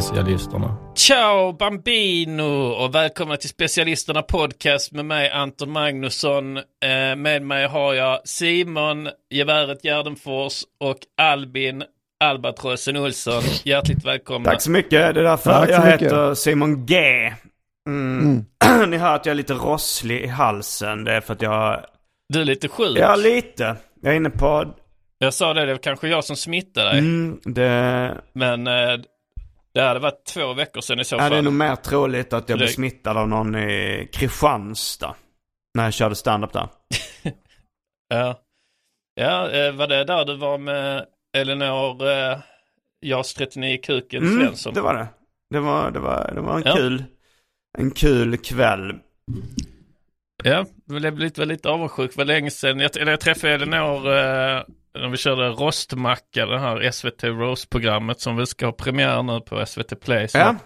Specialisterna. Ciao Bambino och välkomna till Specialisterna Podcast med mig Anton Magnusson. Eh, med mig har jag Simon Geväret Gärdenfors och Albin Albatrossen Olsson. Hjärtligt välkomna. Tack så mycket. Det är därför Tack jag mycket. heter Simon G. Mm. Ni hör att jag är lite rosslig i halsen. Det är för att jag... Du är lite sjuk. Ja, lite. Jag är inne på... Jag sa det, det var kanske jag som smittade dig. Mm, det... Men eh, det hade varit två veckor sedan i så Ja, fall. det är nog mer troligt att jag blev smittad av någon i Kristianstad. När jag körde stand-up där. Ja, ja eh, var det där du var med Elinor eh, JAS 39 Kuken Mm, Svensson? det var det. Det var, det var, det var en Ja. kul... En kul kväll. Ja, jag blev lite, lite avundsjuk. Det var länge sedan. Jag, eller jag träffade Elinor eh, när vi körde Rostmacka, det här SVT Roast-programmet som vi ska ha premiär nu på SVT Play. Så. Ja.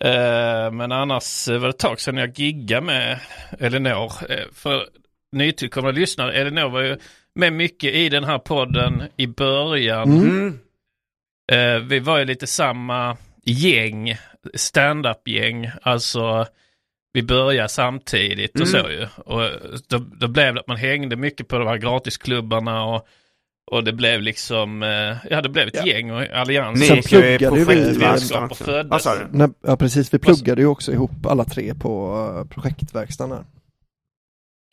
Eh, men annars var det ett tag sedan jag giggade med Elinor. Eh, för nytillkomna lyssnare, Elinor var ju med mycket i den här podden i början. Mm. Eh, vi var ju lite samma gäng, stand-up-gäng. Alltså, vi började samtidigt och Mm. så ju. Och då, då blev det att man hängde mycket på de här gratisklubbarna och, och det blev liksom, eh, ja det blev ett gäng och allians. Ni ju pluggade projektverkstan vi- också. föddes. Nej, ja precis, vi pluggade ju också ihop alla tre på uh, projektverkstaden här.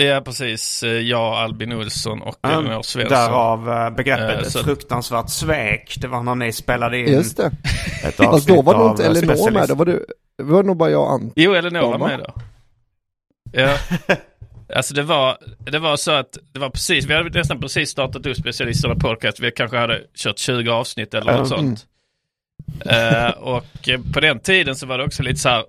Ja, precis. Eh, Jag, Albin Olsson och Ja, Elinor Svensson. Därav eh, begreppet Eh, så- fruktansvärt svek. Det var när ni spelade in Just det. ett Alltså avsnitt då var nog inte eh, Elinor med, då var det, det var nog bara jag och Ant. Jo, Elinor var Ja, va? med då. Ja. Alltså det var, det var så att det var precis, vi hade nästan precis startat upp specialisterna podcast. Vi kanske hade kört 20 avsnitt eller något Mm. sånt. Eh, och på den tiden så var det också lite så här,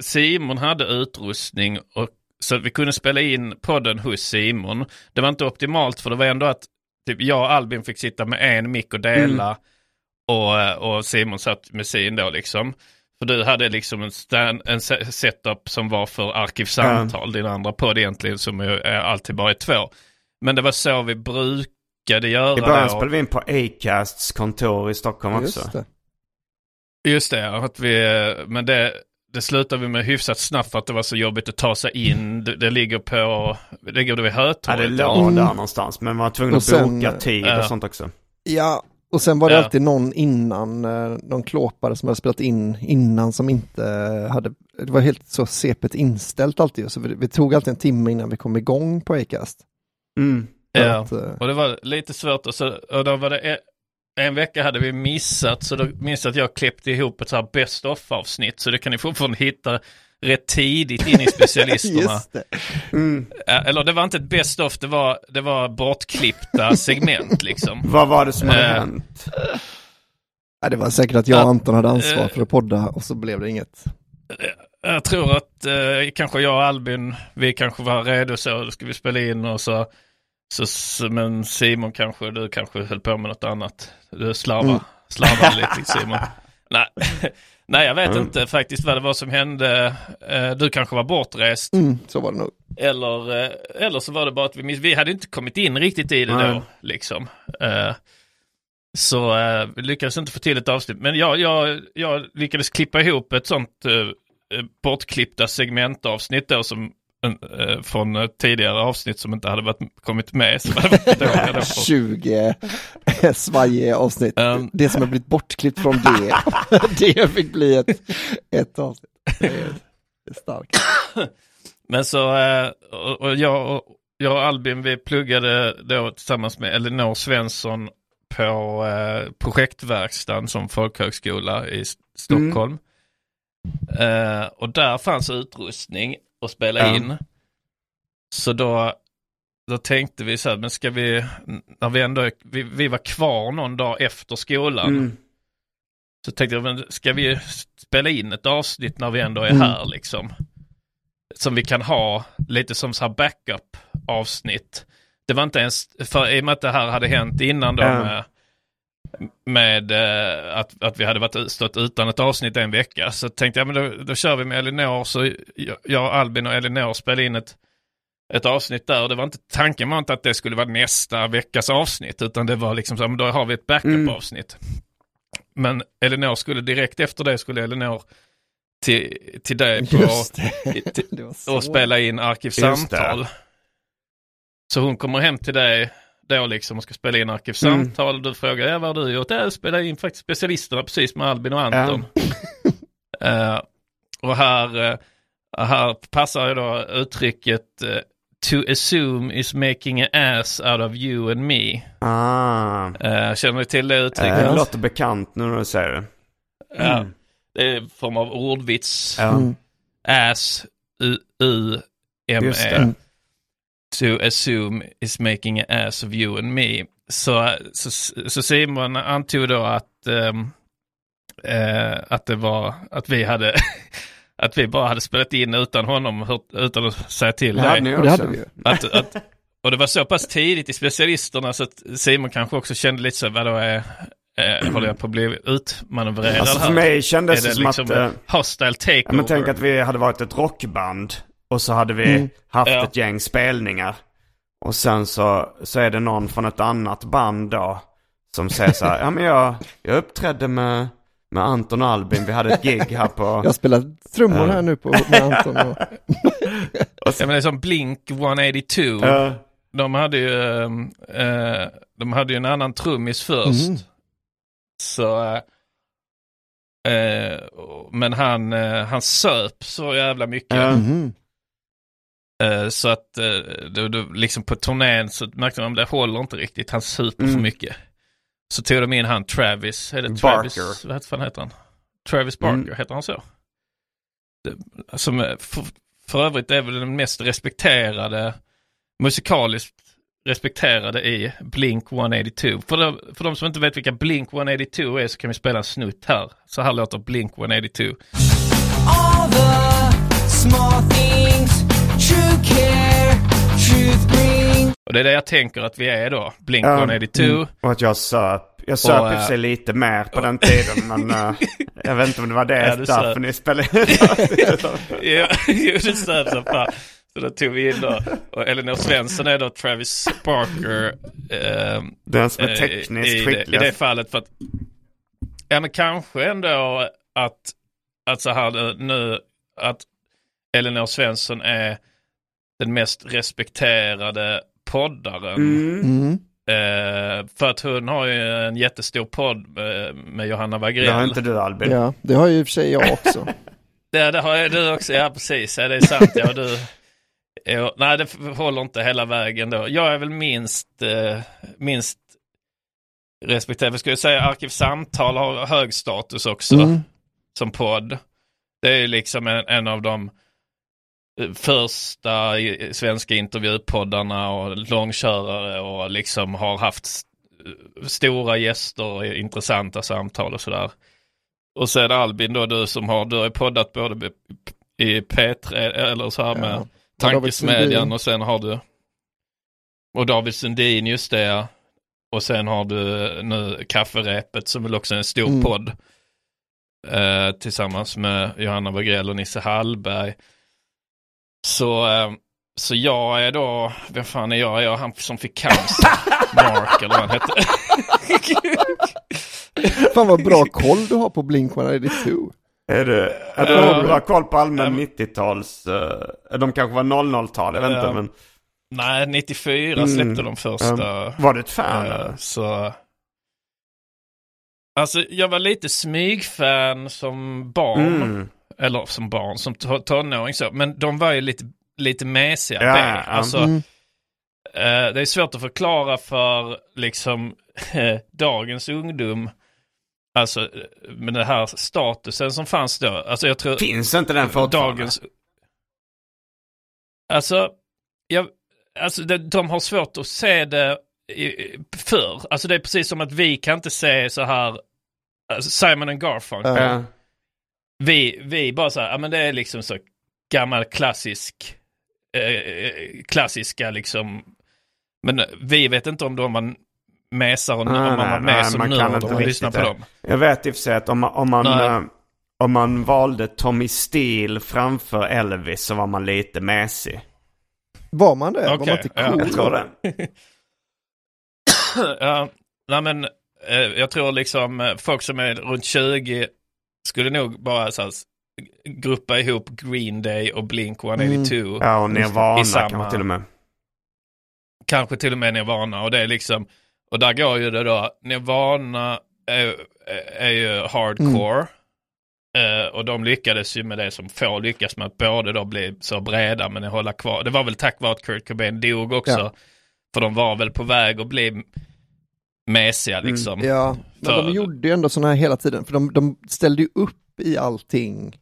Simon hade utrustning och så vi kunde spela in podden hos Simon. Det var inte optimalt för det var ändå att typ jag och Albin fick sitta med en mick och dela och, eh, och Simon satt med sin då liksom. För du hade liksom en, stand, en se- setup som var för arkivsamtal, din andra podd egentligen som är, alltid bara är två. Men det var så vi brukade göra I början spelade vi in på Acasts kontor i Stockholm också. Just det. Just det, att vi, men det, det slutade vi med hyfsat snabbt för att det var så jobbigt att ta sig in. Det, det ligger på, det ligger vid Ja, det Hötorget. låg Mm. där någonstans. Men man var tvungen Och att sen, boka tid ja. och sånt också. Ja, och sen var det Ja. alltid någon innan, eh, någon klåpare som hade spelat in innan som inte hade, det var helt så sepet inställt alltid. Så vi, vi tog alltid en timme innan vi kom igång på Acast. Mm. Ja. att, eh, Och det var lite svårt och, så, och då var det en, en vecka hade vi missat så då minns jag att jag klippte ihop ett så här best of avsnitt så det kan ni fortfarande hitta rätt tidigt in i specialisterna. Det. Mm. Eh, Eller det var inte ett best of, det var, det var bortklippta segment liksom. Vad var det som hade Eh. hänt? Ja, det var säkert att jag och Anton hade ansvar eh, för att podda och så blev det inget. Jag tror att eh, kanske jag och Albin, vi kanske var redo så, då ska vi spela in och så, så, så men Simon kanske, du kanske höll på med något annat. Du slarvar, Mm. lite Simon. Nej. Nej, jag vet Mm. inte faktiskt vad det var som hände. Eh, Du kanske var bortrest. Mm, så var det nog. Eller, eh, eller så var det bara att vi, miss- vi hade inte kommit in riktigt i det Nej. då. Liksom. Eh, Så vi lyckades inte få till ett avsnitt. Men jag, jag, jag lyckades klippa ihop ett sånt bortklippta segmentavsnitt då som från eh, tidigare avsnitt som inte hade varit, kommit med. Som hade varit dåliga då på. 20 svajiga avsnitt. Um. Det som har blivit bortklippt från det, det fick bli ett, ett avsnitt. Det är, starkt. Men så, eh, och, jag, jag och Albin vi pluggade då tillsammans med Elinor Svensson på eh, projektverkstan som folkhögskola i Stockholm. Eh, och där fanns utrustning att spela Ja. in. Så då, då tänkte vi så här, men ska vi, när vi ändå, vi, vi var kvar någon dag efter skolan. Mm. Så tänkte jag, men ska vi spela in ett avsnitt när vi ändå är Mm. här liksom? Som vi kan ha lite som så här backup avsnitt. Det var inte ens, för i och med att det här hade hänt innan då med, med eh, att, att vi hade varit, stått utan ett avsnitt en vecka. Så tänkte jag, men då, då kör vi med Elinor. Så jag, Albin och Elinor spelade in ett, ett avsnitt där. Och det var inte, tanken var inte att det skulle vara nästa veckas avsnitt. Utan det var liksom så, men då har vi ett backup-avsnitt. Men Elinor skulle direkt efter det skulle Elinor till, till dig på, Just det. till, det var så. och spela in Arkivsamtal. Så hon kommer hem till dig då liksom och ska spela in Arkivsamtal. Du frågar, ja vad har du gjort? Jag spelar in faktiskt specialisterna precis med Albin och Anton. Eh, och här, eh, här passar ju då uttrycket eh, To assume is making an ass out of you and me. Ah. Uh, känner du till det uttrycket? Det låter bekant nu när du säger det. Ja, det är en form av ordvits. Ja. Mm. Ass, U, U, M, Just E. To assume is making an ass of you and me. Så, så, så Simon antog då att, ehm, eh, att det var, att vi hade, att vi bara hade spelat in utan honom, utan att säga till Det dig. Och det också. hade vi ju. Att, att, och det var så pass tidigt i specialisterna så att Simon kanske också kände lite så, vadå är, eh, håller jag på att bli utmanövrerad Alltså här? för mig kändes det det som liksom att... eh, hostile Ja, takeover? men tänk att vi hade varit ett rockband och så hade vi Mm. haft Ja. ett gäng spelningar. Och sen så, så är det någon från ett annat band då som säger så här, ja men jag, jag uppträdde med, med Anton och Albin, vi hade ett gig här på... Jag spelar trummor här nu på, med Anton och Ja, men det är som Blink 182. Ja. De hade ju, eh, de hade ju en annan trummis först. Mhm. Så, eh, eh, men han, eh, han söp så jävla mycket. Ja. Eh, så att eh, då, då, liksom på turnén så märkte man att det håller inte riktigt. Han super för Mm. mycket. Så tog de in han Travis, är det Barker. Travis, vad fan heter han? Travis Barker, Mm. heter han så? Det, som är- för, för övrigt är väl den mest respekterade, musikaliskt respekterade i Blink 182. För de, för de som inte vet vilka Blink 182 är så kan vi spela en snutt här. Så här låter Blink 182. all the small things Och det är det jag tänker att vi är då, Blink Ja. 182. Mm. Och att jag söp. Jag söp Och, i och för eh, sig lite mer på den tiden men eh, jag vet inte om det var det Ja, du därför ni spelade Ja, jo, det söp som fan. Så då tog vi in då, och Elinor Svensson är då Travis Barker. ehm, Den som är eh, tekniskt i, det, I skickligast. det fallet för att, ja men kanske ändå att, att så här nu- nu, att Elinor Svensson är den mest respekterade poddaren. Mm. Mm. Eh, för att hon har ju en jättestor podd eh, med Johanna Wagrell. Det har inte du Albin. Ja, det har ju i och för sig jag också. Det, det har ju du också, ja precis, ja, det är sant. Ja, du, ja, nej, det håller inte hela vägen då. Jag är väl minst, eh, minst respekterad. Vi ska ju säga Arkivsamtal har hög status också Mm. som podd. Det är ju liksom en, en av de första i- svenska intervjupoddarna och långkörare och liksom har haft stora gäster, intressanta samtal och sådär. Och sen Albin då, du som har, du har poddat både i P3 eller så här med Ja. Tankesmedjan Sundin. och sen har du och David Sundin, just det ja. Och sen har du nu Kafferepet som väl också är en stor Mm. podd. Eh, tillsammans med Johanna Wagrell och Nisse Hallberg. Så, eh, så jag är då, vem fan är jag? Är jag han som fick cancer? Mark eller vad han hette. Fan vad bra koll du har på Blink-182. Är det, är Ja. det bra koll på allmän Ja. 90-tals... eh, de kanske var 00-tal, jag vet inte men... Nej, 94 Mm. släppte de första. Ja. Var du ett fan Eh, eller? så... Alltså jag var lite smygfan som barn. Mm. Eller som barn, som to- tonåring så. Men de var ju lite, lite mesiga. Ja. Alltså, Mm. eh, det är svårt att förklara för liksom dagens ungdom. Alltså eh, med den här statusen som fanns då. Alltså jag tror... Finns inte den fortfarande? dagens... Alltså, jag, alltså de, de har svårt att se det i- förr. Alltså det är precis som att vi kan inte se så här alltså Simon and Garfunkel. Ja. Ja. Vi, vi bara så här, ja men det är liksom så gammal klassisk, eh, klassiska liksom. Men vi vet inte om de var mesar och Nej, om man nej, var nej, med som man kan nörd inte man lyssnar på det. dem. Jag vet i och för sig att om man, om man, Nej. eh, om man valde Tommy Steele framför Elvis så var man lite mesig. Var man det? var Okej, man inte ja. cool? Jag tror det. ja, nej men eh, jag tror liksom eh, folk som är runt 20 skulle nog bara så här, gruppa ihop Green Day och Blink 182. Mm. Ja, och Nirvana samma- kanske till och med. Kanske till och med Nirvana och det är liksom, och där går ju det då, Nirvana är, är ju hardcore. Eh, och de lyckades ju med det som få lyckas med att både då bli så breda men hålla kvar. Det var väl tack vare att Kurt Cobain dog också. Ja. För de var väl på väg att bli mesiga liksom. Ja, men För- de gjorde ju ändå sådana här hela tiden, för de, de ställde ju upp i allting,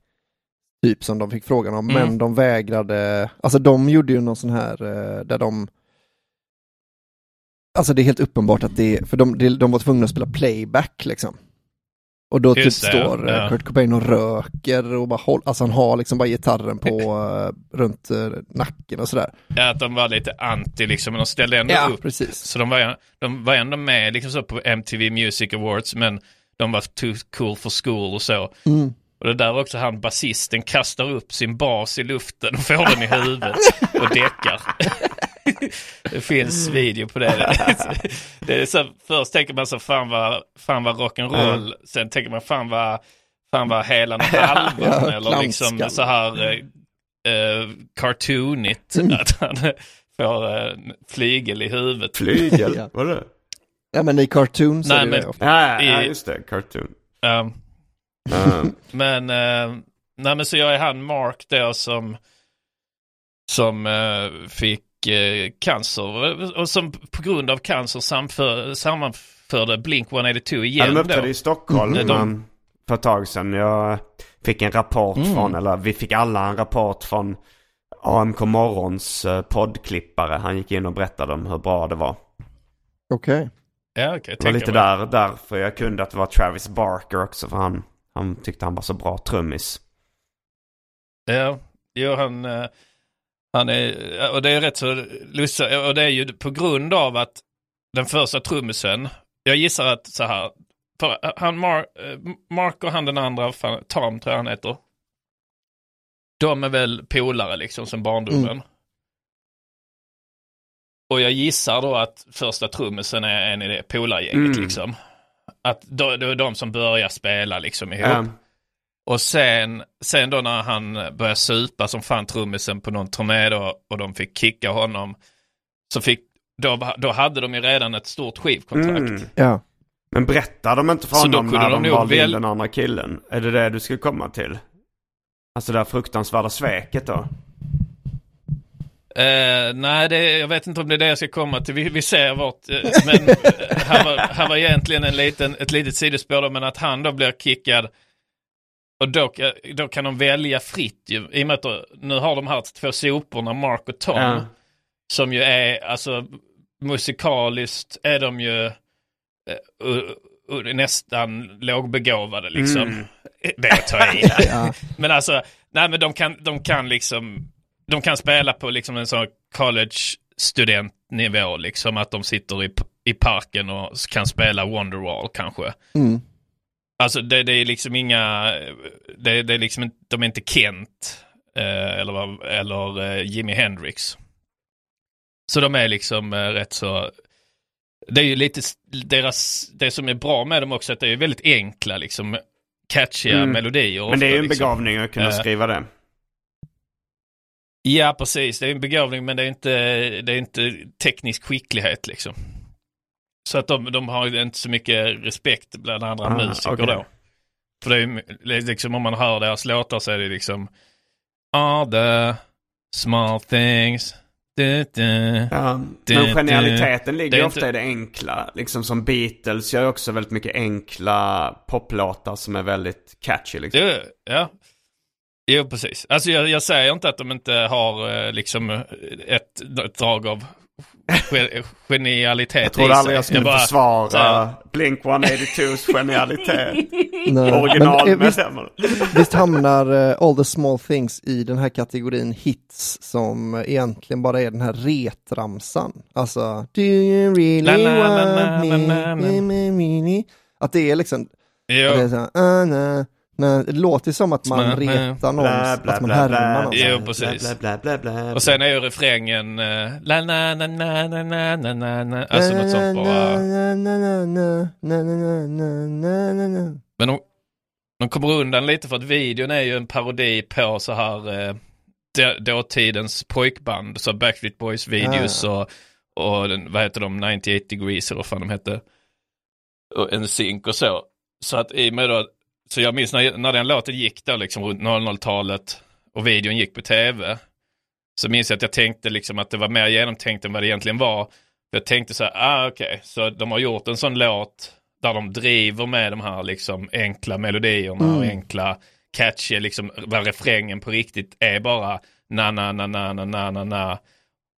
typ som de fick frågan om, Mm. men de vägrade, alltså de gjorde ju någon sån här eh, där de Alltså det är helt uppenbart att det, för de, de var tvungna att spela playback liksom. Och då typ Just det, står eh, ja. Kurt Cobain och röker och bara håll, alltså han har liksom bara gitarren på eh, runt eh, nacken och sådär. Ja, att de var lite anti liksom, men de ställde ändå Ja, upp. precis. Så de var, de var ändå med liksom så på MTV Music Awards, men de var too cool for school och så. Mm. Och det där också han basisten kastar upp sin bas i luften och får den i huvudet och däckar. det finns video på det. det är så, först tänker man så fan vad, fan vad rock'n'roll, sen tänker man fan vad, fan vad helan och halvan Ja, eller liksom så här eh, eh, cartoonigt Mm. att han får eh, flygel i huvudet. Flygel, Ja. var det? Ja men i cartoons Nej, är det men- det ofta. Ja, just det. Cartoon. Um, Ja. Men, eh, nej men så jag är han Mark då som, som eh, fick cancer och som på grund av cancer samför, sammanförde Blink 182 Ja, igen de uppträdde i Stockholm Mm. De- um, för ett tag sedan. Jag fick en rapport Mm. från, eller vi fick alla en rapport från AMK Morgons uh, poddklippare. Han gick in och berättade om hur bra det var. Okej. Ja, okay, Det var lite där, därför jag kunde att det var Travis Barker också. För han, han tyckte han var så bra trummis. Ja, jo han, eh, han är, och det är rätt så lustigt, och det är ju på grund av att den första trummisen, jag gissar att så här, han Mar, eh, Mark och han den andra, fan, Tom tror jag han heter. De är väl polare liksom sen barndomen. Mm. Och jag gissar då att första trummisen är en i det polargänget Mm. liksom. Att det är de som börjar spela liksom ihop. Ja. Och sen, sen då när han började supa som fan trummisen på någon turné då, och de fick kicka honom. Så fick, då, då hade de ju redan ett stort skivkontrakt. Mm. Ja. Men berättar de inte för Så då honom kunde när de de valde in väl- den andra killen? Är det det du skulle komma till? Alltså det här fruktansvärda sveket då? Eh, nej, det, jag vet inte om det är det jag ska komma till. Vi, vi ser vart, eh, men eh, här, var, här var egentligen en liten, ett litet sidospår då, men att han då blir kickad. Och då, då kan de välja fritt ju, i och med att då, nu har de här två soporna, Mark och Tom. Ja. Som ju är, alltså musikaliskt är de ju eh, u- u- nästan lågbegåvade liksom. Mm. Det är att ta i. Ja. Men alltså, nej men de kan, de kan liksom, de kan spela på liksom en sån college studentnivå liksom. Att de sitter i, i parken och kan spela Wonderwall kanske. Mm. Alltså det, det är liksom inga, det, det är liksom inte, de är inte Kent eh, eller, eller eh, Jimi Hendrix. Så de är liksom eh, rätt så, det är ju lite deras, det som är bra med dem också att det är väldigt enkla liksom, catchiga Mm. melodier. Men det är ju en liksom. begåvning att kunna Eh, skriva det. Ja, precis. Det är en begåvning men det är inte, det är inte teknisk skicklighet liksom. Så att de, de har inte så mycket respekt bland andra Ah, musiker okej. då. För det är det liksom om man hör deras låtar så är det liksom All the small things du, du. Ja, Det- men genialiteten det- ligger det ofta inte- i det enkla. Liksom som Beatles gör också väldigt mycket enkla poplåtar som är väldigt catchy. Liksom. Jo, ja. Jo, precis. Alltså jag, jag säger inte att de inte har eh, liksom ett, ett drag av genialitet Jag trodde aldrig jag skulle bara- försvara här- Blink 182s genialitet. Nej. Men, eh, visst, visst hamnar eh, All the small things i den här kategorin hits som eh, egentligen bara är den här retramsan. Alltså, do you really La, la, la, want me? Me, me, me, me. Att det är liksom, Jo. att det, är så här, ah, na. det låter som att man retar någon, att man härmar någon. Jo, precis. Och sen är ju refrängen eh, la Alltså något sånt bara. Na, na, na, na, na, na, na, na, na, na. Men de, de kommer undan lite för att videon är ju en parodi på så här eh, då- dåtidens pojkband. Så Backstreet Boys videos och, och den, vad heter de, 98 degrees eller vad fan de hette. Och en synk och så. Så att i och med då, så jag minns när, när den låten gick då liksom runt 00-talet och videon gick på tv. Så minns jag att jag tänkte liksom att det var mer genomtänkt än vad det egentligen var. Jag tänkte så här, ah okej, så de har gjort en sån låt där de driver med de här liksom enkla melodierna och enkla catchy, liksom där refrängen på riktigt är bara na na na na na na na na.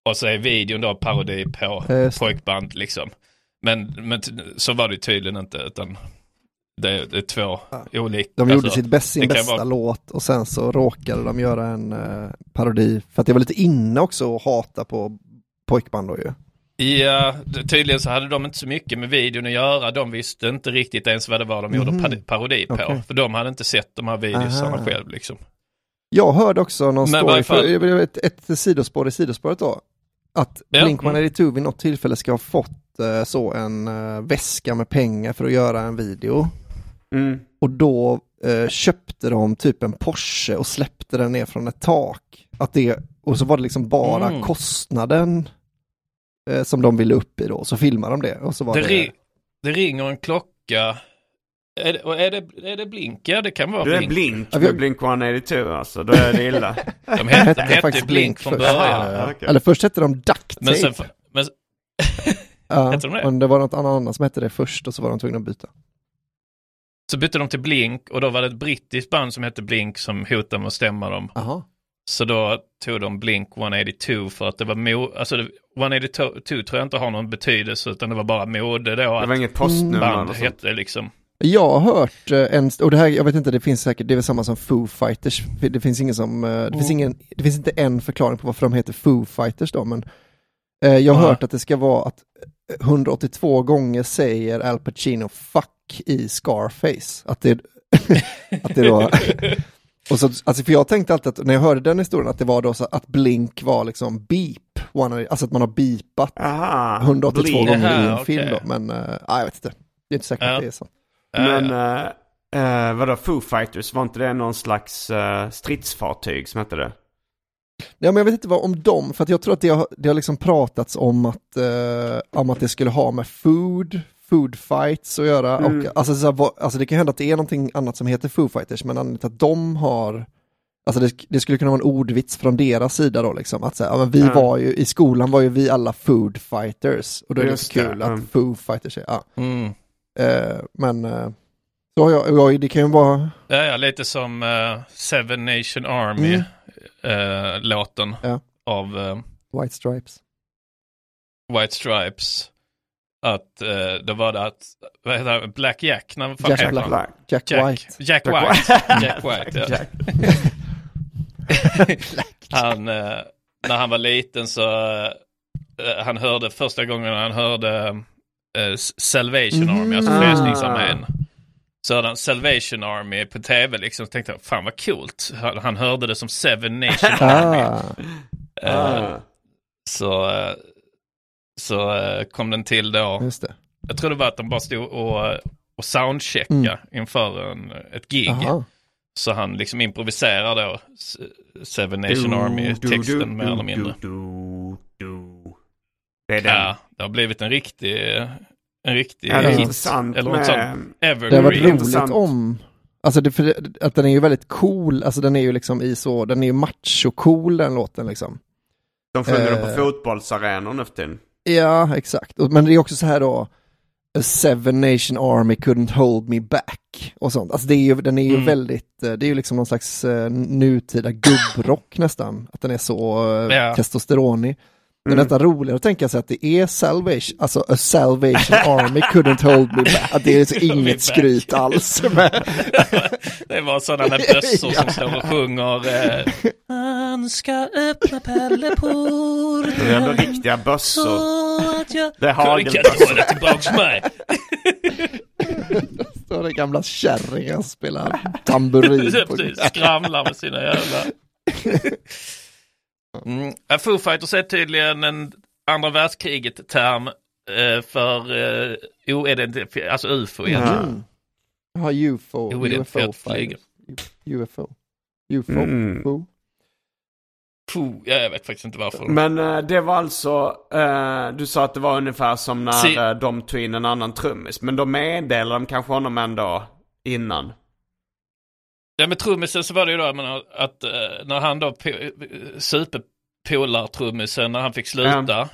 Och så är videon då parodi på just pojkband liksom. Men, men så var det tydligen inte utan det, det är två olika. De gjorde alltså, sitt bäst, sin bästa vara- låt och sen så råkade de göra en eh, parodi. För att det var lite inne också att hata på pojkband då ju. Ja, tydligen så hade de inte så mycket med videon att göra. De visste inte riktigt ens vad det var de gjorde Mhm. parodi på. Okej. För de hade inte sett de här videosarna själv liksom. Jag hörde också någon Men story, fall- för, ett, ett sidospår i sidospåret då. Att Ja, Blink mm. 182 vid något tillfälle ska ha fått eh, så en eh, väska med pengar för att göra en video. Mm. Och då eh, köpte de typ en Porsche och släppte den ner från ett tak. Att det, och så var det liksom bara Mm. kostnaden eh, som de ville upp i då. Så filmade de det. Och så var Det, det, ri- det ringer en klocka. Är det, är, det, är det Blink? Ja, det kan vara Du är Blink. Blink Ja, vi- Blink 182 alltså, då är det illa. De hette, de hette hette faktiskt Blink Blink från först. början. Ja, okej. Eller först hette de Duct Men sen, men, Ja, hette de det? men det var något annat som hette det först och så var de tvungna att byta. Så bytte de till Blink och då var det ett brittiskt band som hette Blink som hotade med att stämma dem. Aha. Så då tog de Blink 182 för att det var mo- alltså det- 182 tror jag inte har någon betydelse utan det var bara mode då Det att var inget postnummer band hette liksom. Jag har hört eh, en, och det här, jag vet inte, det finns säkert, det är väl samma som Foo Fighters. Det finns ingen som, eh, det finns Mm. ingen, det finns inte en förklaring på varför de heter Foo Fighters då, men eh, jag har Ja. hört att det ska vara att 182 gånger säger Al Pacino fuck i Scarface. Att det, att det då, och så, alltså för jag tänkte alltid att när jag hörde den historien att det var då så att Blink var liksom beep, one, alltså att man har beepat Aha, 182 Blink. gånger i en Jaha, film då, men uh, jag vet inte. Det är inte säkert Ja. att det är så. Men eh, eh, vadå, Foo Fighters, var inte det någon slags eh, stridsfartyg som hette det? Ja, men jag vet inte vad om dem, för att jag tror att det har, det har liksom pratats om att, eh, om att det skulle ha med food, food fights att göra. Mm. Och, alltså, så här, vad- alltså det kan hända att det är någonting annat som heter food fighters, men anledningen till att de har Alltså det, det skulle kunna vara en ordvits från deras sida då liksom, att säga, ja, men vi Ja. var ju, i skolan var ju vi alla food fighters, och då är det Just det, kul att mm. food fighters är, ja. mm. Eh, men, eh, så har jag, jag, det kan ju vara, ja, ja, lite som eh, Seven Nation Army eh, låten Ja. av eh, White Stripes. White Stripes. att eh, då var det att, vad heter det, Black Jack? När, Jack Black. han? Black. Jack, Jack White. Jack White. Jack White, ja. Jack. Han, eh, när han var liten så, eh, han hörde första gången han hörde eh, Salvation Army, alltså Mm. Frälsningsarmén. Så hörde han Salvation Army på tv liksom, så tänkte jag, fan vad coolt. Han, hörde det som Seven Nation Army. Ah, Eh, Ah. Så, eh, så eh, kom den till då. just det. Jag tror det var att de bara stod och, och soundchecka Mm. inför en, ett gig. Aha. Så han liksom improviserar då Seven Nation Army-texten mer eller mindre. Det är den. Ja, det har blivit en riktig, en riktig Ja, hit. intressant Eller något sånt. med... Det har varit Evergreen. roligt intressant. om, alltså det, för, att den är ju väldigt cool, alltså den är ju liksom i så, den är ju macho-cool den låten liksom. De sjunger den på Eh. fotbollsarenor nu för tiden. Ja, exakt. Men det är också så här då, A seven nation army couldn't hold me back och sånt. Alltså det är ju, den är ju Mm. väldigt, eh, det är ju liksom någon slags eh, nutida gubbrock nästan. Att den är så eh, Ja. testosteronig. Det är Mm. nästan roligare att tänka sig att det är salvation, alltså a salvation army couldn't hold me back. Att det är så me inget skryt alls. Men, det var sådana bössor som står och sjunger. Eh, Han ska öppna pärleport Det är ändå riktiga bössor. jag... Det är Kan du hagelbössor. hålla tillbaks mig? står det gamla kärringen och spelar tamburin. på Precis, Skramlar med sina jävla... Mm. Foo Fighters är tydligen en andra världskriget-term eh, för eh, oidentifierat, alltså ufo egentligen. Mm. Ja, UFO. Oidentifierat UFO flyg. fighters. UFO. UFO. Mm. UFO. Puh, ja, jag vet faktiskt inte varför. Men eh, det var alltså, eh, du sa att det var ungefär som när Si- eh, de tog in en annan trummis. Men då meddelade de kanske honom ändå innan. Ja med trummisen så var det ju då jag menar, att eh, när han då po- superpolar-trummisen när han fick sluta.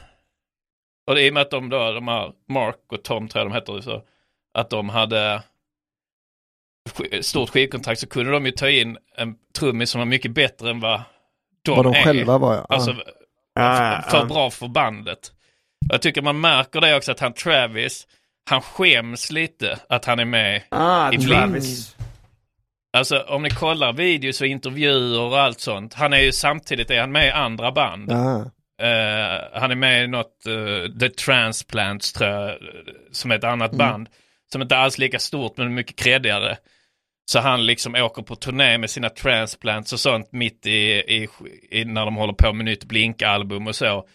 Och det är i och med att de då, de här Mark och Tom tror jag de heter så. Att de hade stort skivkontrakt så kunde de ju ta in en trummis som var mycket bättre än vad de, Vad de är. själva var ja. Alltså Ja, för bra för bandet. Jag tycker man märker det också att han Travis, han skäms lite att han är med. Ah, i Travis. Alltså om ni kollar videos och intervjuer och allt sånt. Han är ju samtidigt är han med i andra band. Eh, han är med i något, eh, The Transplants tror jag, som är ett annat band. Som inte alls lika stort men mycket kreddigare. Så han liksom åker på turné med sina transplants och sånt mitt i, i, i när de håller på med nytt Blink-album och så.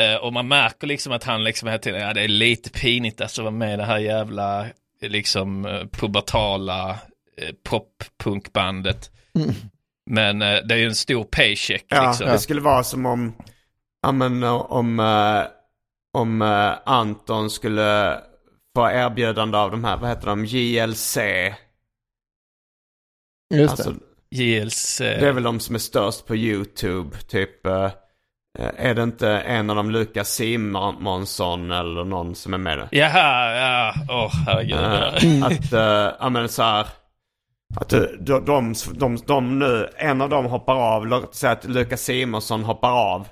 Eh, och man märker liksom att han liksom hela tiden, ja det är lite pinigt alltså att vara med i det här jävla liksom pubertala eh, pop-punkbandet. Mm. Men eh, det är ju en stor paycheck Ja, liksom. det skulle vara som om, ja men eh, om, eh, om eh, Anton skulle få erbjudande av de här, vad heter de, JLC. Just det. Alltså, JLC. det är väl de som är störst på YouTube, typ. eh, är det inte en av dem Lukas Simonsson eller någon som är med? Jaha, ja, åh herregud. Eh, att, uh, ja men så här. Att eh, de, de, de, de nu, en av dem hoppar av, låt säga att Lukas Simonsson hoppar av.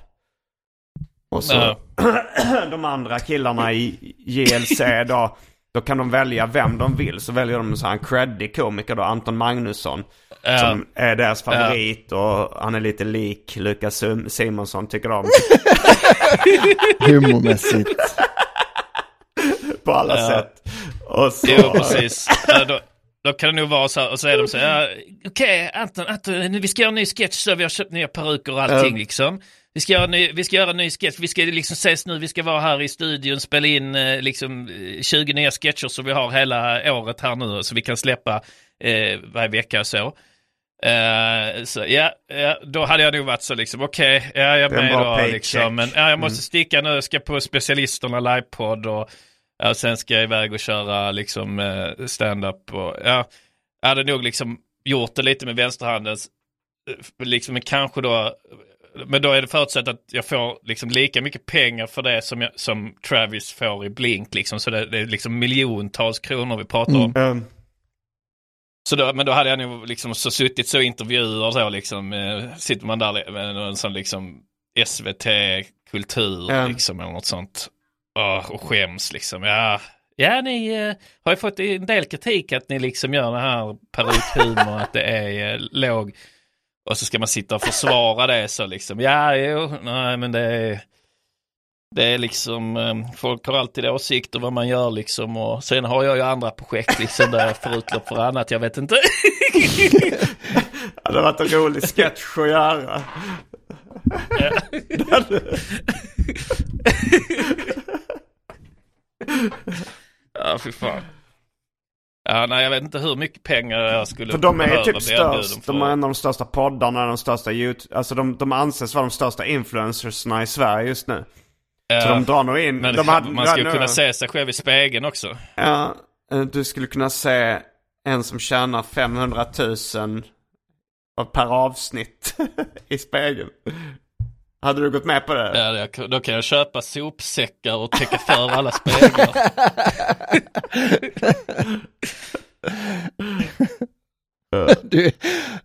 Och så de andra killarna i JLC då, då kan de välja vem de vill. Så väljer de så här en creddig komiker då, Anton Magnusson. Ja. Som är deras favorit och han är lite lik Lukas Sim- Simonsson tycker de. Humormässigt. på alla sätt. Och så, Jo, precis. Då, kan det nog vara så här, och så är de så här, okej Anton, Anton, nu, vi ska göra en ny sketch så vi har köpt nya peruker och allting Ja. liksom. Vi ska, göra ny, vi ska göra en ny sketch, vi ska liksom ses nu, vi ska vara här i studion, spela in eh, liksom eh, 20 nya sketcher som vi har hela året här nu, så vi kan släppa eh, varje vecka och så. Eh, så ja, ja, då hade jag nog varit så liksom, okej, ja, jag är med då paycheck. liksom, men ja, jag måste Mm. sticka nu, ska på specialisterna livepodd och Ja, sen ska jag iväg och köra liksom eh, stand-up och ja, jag hade nog liksom gjort det lite med vänsterhandens, eh, liksom men kanske då, men då är det förutsatt att jag får liksom lika mycket pengar för det som, jag, som Travis får i Blink liksom, så det, det är liksom miljontals kronor vi pratar om. um, Så då, men då hade jag nog liksom så suttit så intervjuer och så liksom, eh, sitter man där med en sån liksom SVT kultur Ja. liksom eller något sånt. Åh, och skäms liksom. Ja, ja ni eh, har ju fått en del kritik att ni liksom gör det här perukhumor, att det är eh, låg. Och så ska man sitta och försvara det så liksom. Ja, jo, nej men det är, det är liksom, eh, folk har alltid åsikter vad man gör liksom. Och sen har jag ju andra projekt liksom där jag får utlopp för annat, jag vet inte. Det hade varit en rolig sketch att göra. Ja, fy fan. Ja, nej, jag vet inte hur mycket pengar jag skulle För de är typ störst. De är en av de största poddarna, de största YouTube... Alltså de, de anses vara de största influencersna i Sverige just nu. Ja, Så de drar nog in... men de hade- man ju nu- kunna se sig själv i spegeln också. Ja, eh, du skulle kunna se en som tjänar 500 000 av- per avsnitt i spegeln. Hade du gått med på det? Ja, det- då kan jag köpa sopsäckar och täcka för alla speglar. Du,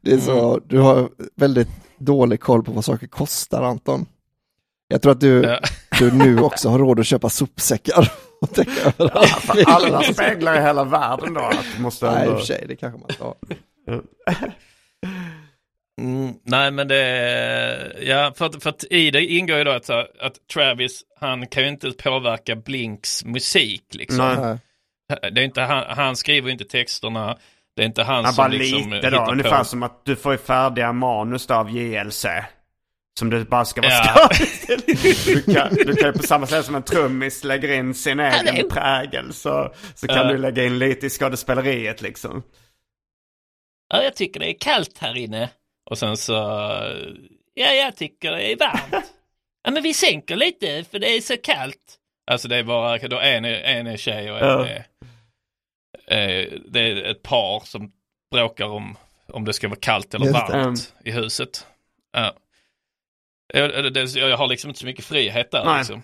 det är så, du har väldigt dålig koll på vad saker kostar Anton. Jag tror att du, Ja. du nu också har råd att köpa sopsäckar och täcka över För alla speglar i hela världen då. Att du måste Nej, i ändå... och för sig, det kanske man ska ha. Mm, nej men det, ja för att, för att i det ingår ju då att, att Travis, han kan ju inte påverka Blinks musik liksom. Nej. Det är inte han, han skriver ju inte texterna, det är inte han, Han som bara liksom lite då. Ungefär på. som att du får ju färdiga manus då av JLC. Som du bara ska vara Ja. Du kan, du kan ju på samma sätt som en trummis lägger in sin egen prägel. Så, så kan Ja. du lägga in lite i skådespeleriet liksom. Ja, jag tycker det är kallt här inne. Och sen så, ja, jag tycker det är varmt. ja, men vi sänker lite för det är så kallt. Alltså det är bara, då en är, en är tjej och en Ja. är, eh, det är ett par som bråkar om, om det ska vara kallt eller Just det. varmt i huset. Ja. Jag, det, jag har liksom inte så mycket frihet där. Nej. Liksom.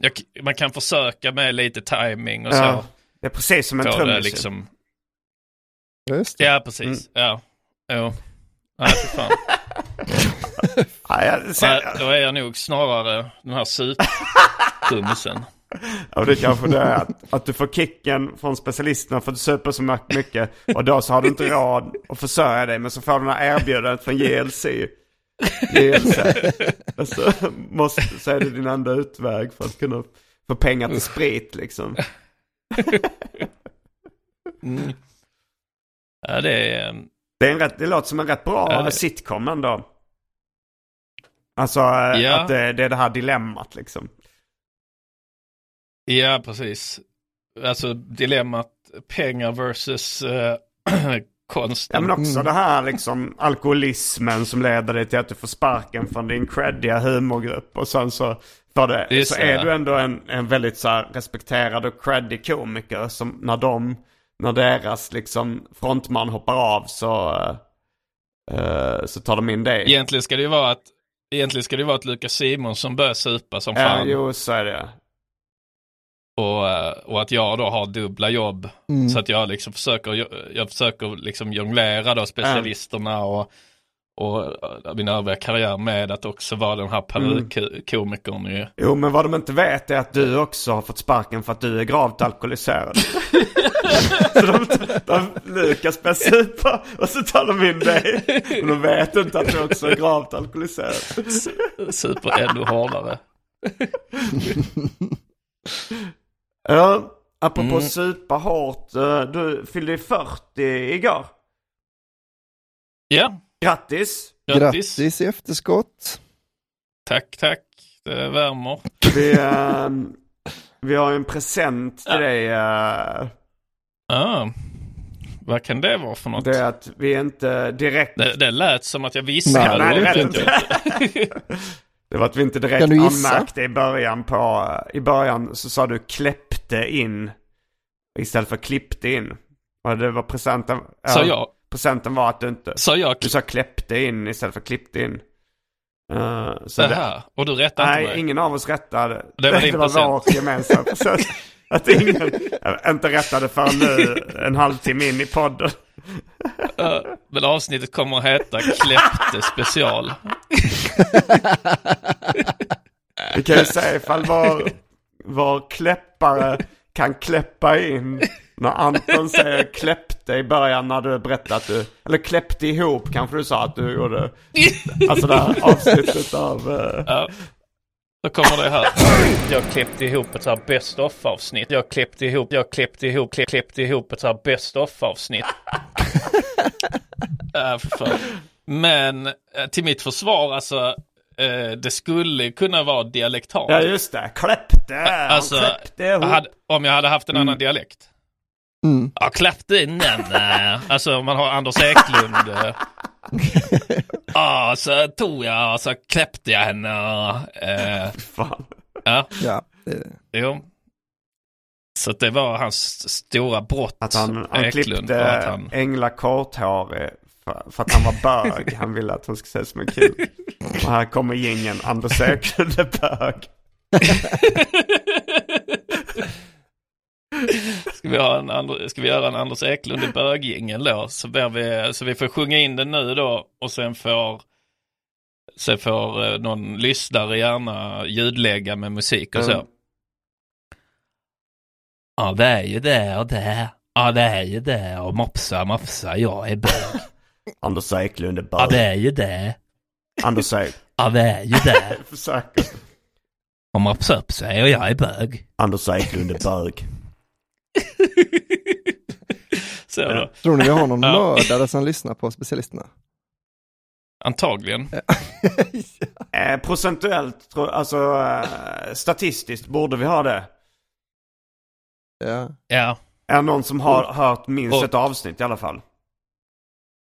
Jag, man kan försöka med lite timing och Ja. så. Det är precis som en trummis. liksom. Ja, precis. Mm. Ja. Jo. Nej, för fan. Ja, Nej, sen, då är jag nog snarare den här suptrummisen. och det kanske det är att, att du får kicken från specialisterna för att du super så mycket. Och då så har du inte råd att försörja dig. Men så får du den här erbjudandet från JLC. JLC. Och så, måste, så är det din enda utväg för att kunna få pengar till sprit liksom. Mm. Ja, det är... Det, är en rätt, det låter som en rätt bra Ja, det- sitcom ändå. Alltså Ja. att det, det är det här dilemmat liksom. Ja, precis. Alltså dilemmat pengar versus uh, Ja konsten. men också det här liksom alkoholismen som leder dig till att du får sparken från din creddiga humorgrupp. Och sen så, för det, Just så är ja. du ändå en, en väldigt så respekterad och creddig komiker som när de, när deras liksom frontman hoppar av så, eh, så tar de in dig. Egentligen ska det ju vara att Egentligen ska det vara att Lukas Simon som börjar supa som Ja, fan. jo så är det. Och, eh, och att jag då har dubbla jobb. Mm. Så att jag liksom försöker, jag försöker liksom jonglera då specialisterna och, och eh, min övriga karriär med att också vara den här Mm. perukkomikern ju. Jo, men vad de inte vet är att du också har fått sparken för att du är gravt alkoholiserad. så de, de, Lukas börjar supa och så tar de in dig. Men de vet inte att du också är gravt alkoholiserad. Super ännu hårdare. Ja, apropå Mm. supa hårt. eh, Du fyllde ju 40 igår. Ja, Grattis! grattis. Grattis i efterskott. Tack, tack. Det värmer. Vi, eh, vi har ju en present till Ja. dig. eh, Ah, vad kan det vara för något? det är att vi inte direkt... Det, det lät som att jag viskade. Nej, det det inte. Det var att vi inte direkt anmärkte i början på... I början så sa du kläppte in istället för klippte in. Och det var presenten... Sa jag, Presenten var att du inte... sa jag Du sa kläppte in istället för klippte in. Uh, så det? Och du rättade inte nej, mig? ingen av oss rättade. Det var din det var vår gemensamma present. Att ingen inte rättade förrän nu, en halvtimme in i podden. Uh, men avsnittet kommer att heta Kläppte special. Vi kan ju säga ifall vår, vår kläppare kan kläppa in när Anton säger kläppte i början när du berättade att du, eller kläppte ihop kanske du sa att du gjorde. Alltså det här avsnittet av... eh, Ja. Då kommer det här. Jag klippte ihop ett så här best of avsnitt. Jag klippte ihop, jag klippte ihop, klipp, klippte ihop ett så här best of avsnitt. äh, för. Men eh, till mitt försvar, alltså, eh, det skulle kunna vara dialektalt. Ja just det, kläppte. Alltså, kläppte ihop. hade, om jag hade haft en annan dialekt. Mm. Ja, den. eh, Alltså om man har Anders Eklund. eh. Ja, så tog jag och så kläppte jag henne. eh, Fan. Ja, Ja, det, jo. Så det var hans stora brott, Att han, han Eklund. klippte Att han... Engla korthårig för, för att han var bög. Han ville att hon skulle ses som en kille. Och här kommer gängen Anders Eklund är bög. Ska vi, ha en. Ska vi göra en Anders Eklund i böggängen då? Så, vi... så vi får sjunga in den nu då och sen får Sen får eh, någon lyssnare gärna ljudlägga med musik och så. Mm. Ja det är ju det och det. Ja det är ju det och mopsa mopsa jag är bög. Anders Eklund är Ja det bög. är ju det. Anders Eklund. Ja det är ju det. Försöker. Och mopsa upp sig och jag är bög. Anders Eklund är bög. Så då. tror ni vi har någon Ja. mördare som lyssnar på specialisterna? Antagligen. Eh, procentuellt, tror, alltså eh, statistiskt borde vi ha det. Ja. Ja. Är någon som har hört minst Och- ett avsnitt i alla fall?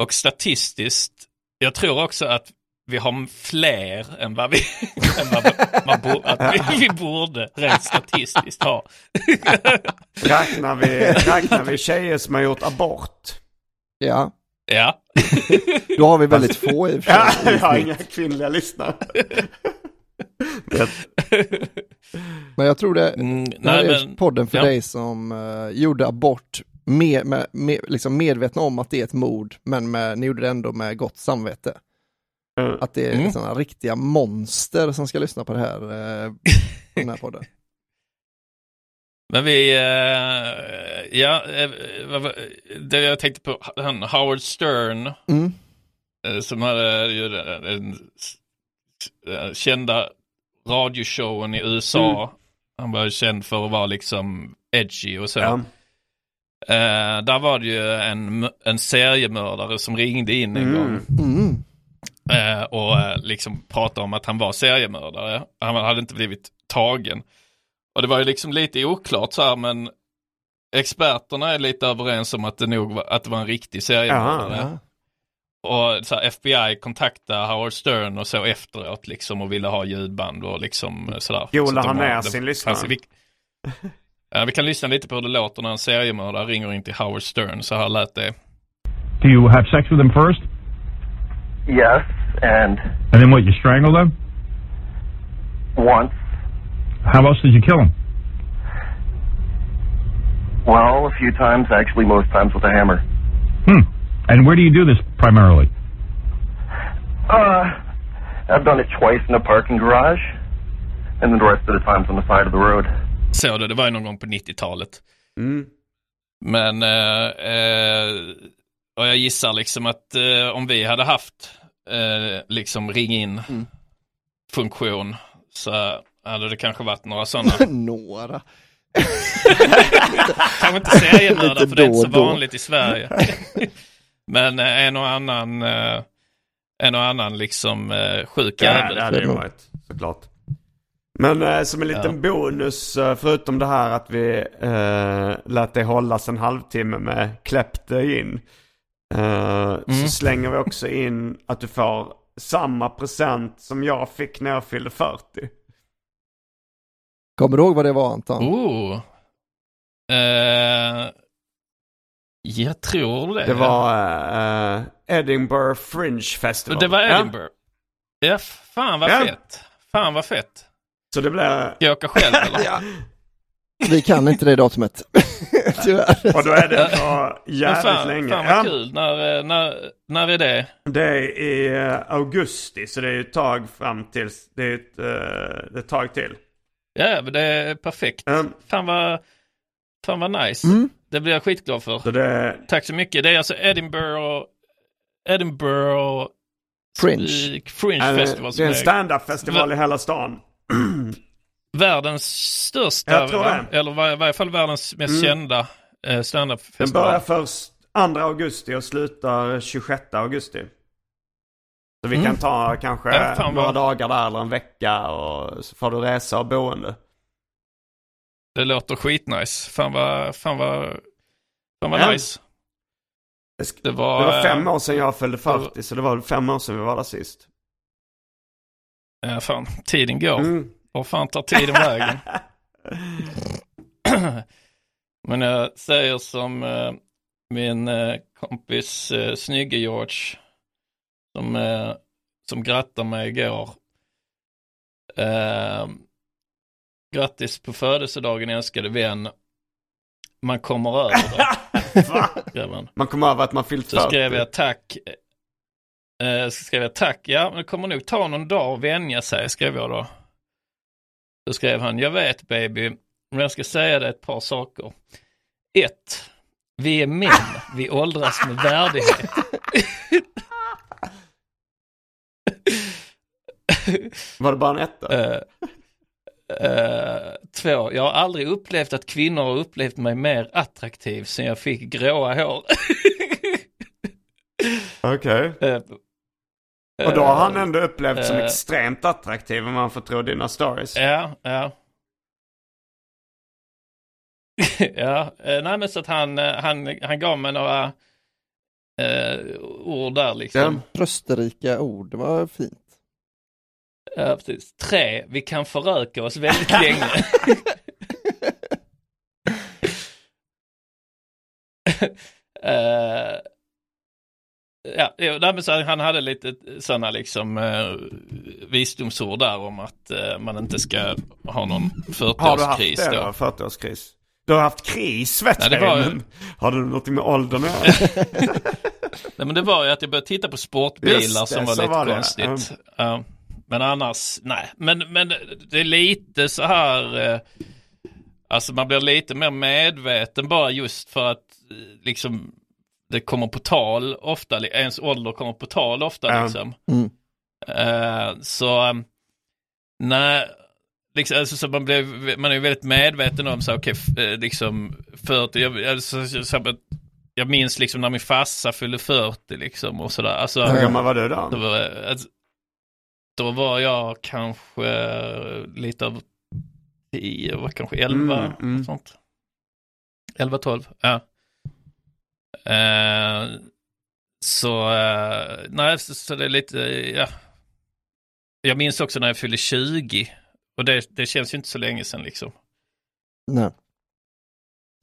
Och statistiskt, jag tror också att vi har fler än vad vi, än vad man bo, att vi, vi borde rent statistiskt ha. Räknar vi, räknar vi tjejer som har gjort abort? ja, Ja. då har vi väldigt få i och för Ja, sig. jag har inga kvinnliga lyssnare. Men jag tror det, Mm, det här nej, är men, podden för ja. dig som eh, gjorde abort med, med, med, liksom medvetna om att det är ett mord, men med, ni gjorde det ändå med gott samvete. Eh, Att det är Mm. sådana riktiga monster som ska lyssna på det här, eh, den här podden. Men vi, eh, ja, eh, det jag tänkte på, han Howard Stern, Mm. eh, som hade ju den den kända radioshowen i USA. Han var ju känd för att vara liksom edgy och så. ja. Eh, där var det ju en, en seriemördare som ringde in en Mm. gång Mm. Och eh, liksom pratade om att han var seriemördare. Han hade inte blivit tagen. Och det var ju liksom lite oklart så här men experterna är lite överens om att det nog var, att det var en riktig seriemördare. Och så här, FBI kontaktade Howard Stern och så efteråt liksom och ville ha ljudband och liksom eh, sådär. Så att de han har- det sin lyssnare? Vi, Ja, vi kan lyssna lite på hur det låter när en seriemördare ringer in till Howard Stern. Så här lät det. Do you have sex with them first? Yes, and And then what, you strangle them? once, How else did you kill them? well, a few times, actually, most times with a hammer. Hmm. And where do you do this primarily? Uh, I've done it twice in a parking garage, and then the rest of the times on the side of the road. Så det, det var ju någon gång på 90-talet. Mm. Men eh, eh, och jag gissar liksom att eh, om vi hade haft eh, liksom ring in Mm. funktion så hade det kanske varit några sådana. Några. Kanske inte seriemördare Lite för det är inte så då vanligt i Sverige. Men eh, en och annan eh, en och annan liksom eh, sjuk Ja, jävel. det hade ju varit såklart. Men eh, som en liten bonus, eh, förutom det här att vi eh, lät det hållas en halvtimme med kläppte in. Eh, Så Mm. slänger vi också in att du får samma present som jag fick när jag fyllde 40. Kommer du ihåg vad det var Anton? Oh. Eh, jag tror det. Det var eh, Edinburgh Fringe Festival. Det var Ja, Edinburgh. Ja, fan vad Ja. fett. Fan vad fett. så det blev... Ska jag åka själv eller? Vi kan inte det datumet. Tyvärr. Och då är det så jävligt fan, länge. fan Ja. vad kul. När, eh, när, när är det? Det är i eh, augusti, så det är ju ett tag fram tills... Det är ett, eh, det är ett tag till. Ja, men det är perfekt. Mm. Fan vad, fan vad nice. Mm. Det blir jag skitglad för. Så det, Tack så mycket. Det är alltså Edinburgh, Edinburgh Fringe. eh, Fringe Festival det är en är stand-up-festival i hela stan. världens största, eller i varje fall världens mest Mm. kända eh, Den standup-festival. börjar först 2 augusti och slutar 26 augusti. Så vi Mm. kan ta kanske Ja, några vad- dagar där eller en vecka och så får du resa och boende. Det låter skitnice. Fan vad, fan vad, fan vad Ja. nice. Det, var, det var fem år sedan jag fyllde 40 så det var fem år sedan vi var där sist. Ja, fan, tiden går. Mm. Var fan tar tiden vägen? Men jag säger som eh, min eh, kompis eh, Snygge George som, eh, som grattade mig igår. Eh, grattis på födelsedagen älskade vän. Man kommer över det. Man kommer över att man fyllt Så 40. skrev jag tack. Eh, så skrev jag tack, ja men det kommer nog ta någon dag att vänja sig, skrev jag då. Så skrev han, jag vet baby, men jag ska säga dig ett par saker. Ett, vi är män, vi åldras med värdighet. Var det bara en etta? Eh, eh, två, jag har aldrig upplevt att kvinnor har upplevt mig mer attraktiv sen jag fick gråa hår. Okej. Eh, Och då har han eh, ändå upplevt som eh, extremt attraktiv om man får tro dina stories. Ja, ja. ja, eh, nej men så att han, han, han gav mig några eh, ord där liksom. Trösterika ord, det var fint. Ja, precis. Tre, vi kan föröka oss väldigt länge. Eh, ja, nej, han hade lite sådana liksom uh, visdomsord där om att eh, man inte ska ha någon Har du haft 40-årskris det då. då? 40-årskris? Du har haft kris vet jag var- men Har du något med åldern att göra? Nej, men det var ju att jag började titta på sportbilar det, som var lite var konstigt. Ja. men annars, nej. Men, men det är lite så här, eh, alltså man blir lite mer medveten bara just för att eh, liksom det kommer på tal ofta, ens ålder kommer på tal ofta Ja. liksom. Mm. Eh, så, eh, nej, liksom, alltså, så man, blir, man är väldigt medveten om så, okej, f- eh, liksom 40, jag, alltså, så, så, så, jag minns liksom när min farsa fyllde 40 liksom och sådär. Alltså, Hur gammal var du då? då var, alltså, då var jag kanske eh, lite över 10, jag var kanske 11, Mm, mm. sånt. 11, 12, ja. Eh, så, eh, nej, så, så det är lite, ja. Jag minns också när jag fyllde 20 och det, det känns ju inte så länge sedan liksom. Nej.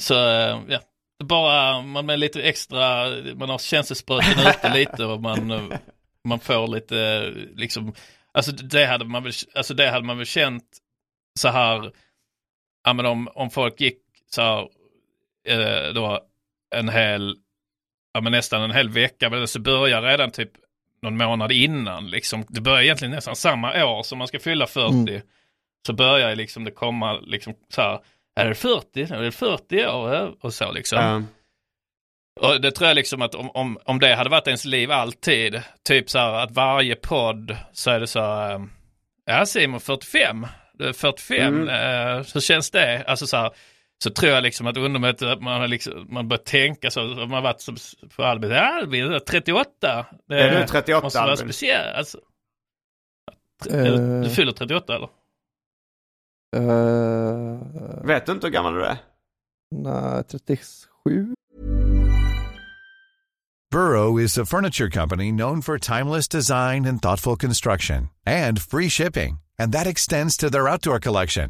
Så, eh, ja. Bara man är lite extra, man har känselspröten ute lite och man, man får lite, liksom, alltså det hade man väl, alltså det hade man väl känt så här, ja men om, om folk gick så här, eh, då en hel, ja men nästan en hel vecka, men så börjar redan typ någon månad innan liksom, det börjar egentligen nästan samma år som man ska fylla 40. Mm. Så börjar liksom det komma liksom så här, är det 40? Är det 40 år? Och så liksom. Ja. Och det tror jag liksom att om, om, om det hade varit ens liv alltid, typ så här att varje podd så är det så här, eh, ja Simon 45, Du är 45, Mm. eh, hur känns det? Alltså så här, så tror jag liksom att undermet, att man har liksom, man börjar tänka så, man har varit som på Albin, ja Albin, du är 38. Det Är du 38, måste vara Albin? speciellt. Alltså, Eh. Du fyller 38 eller? Uh, Vet du inte hur gammal du är? nej, 37? Burrow is a furniture company known for timeless design and thoughtful construction and free shipping, and that extends to their outdoor collection.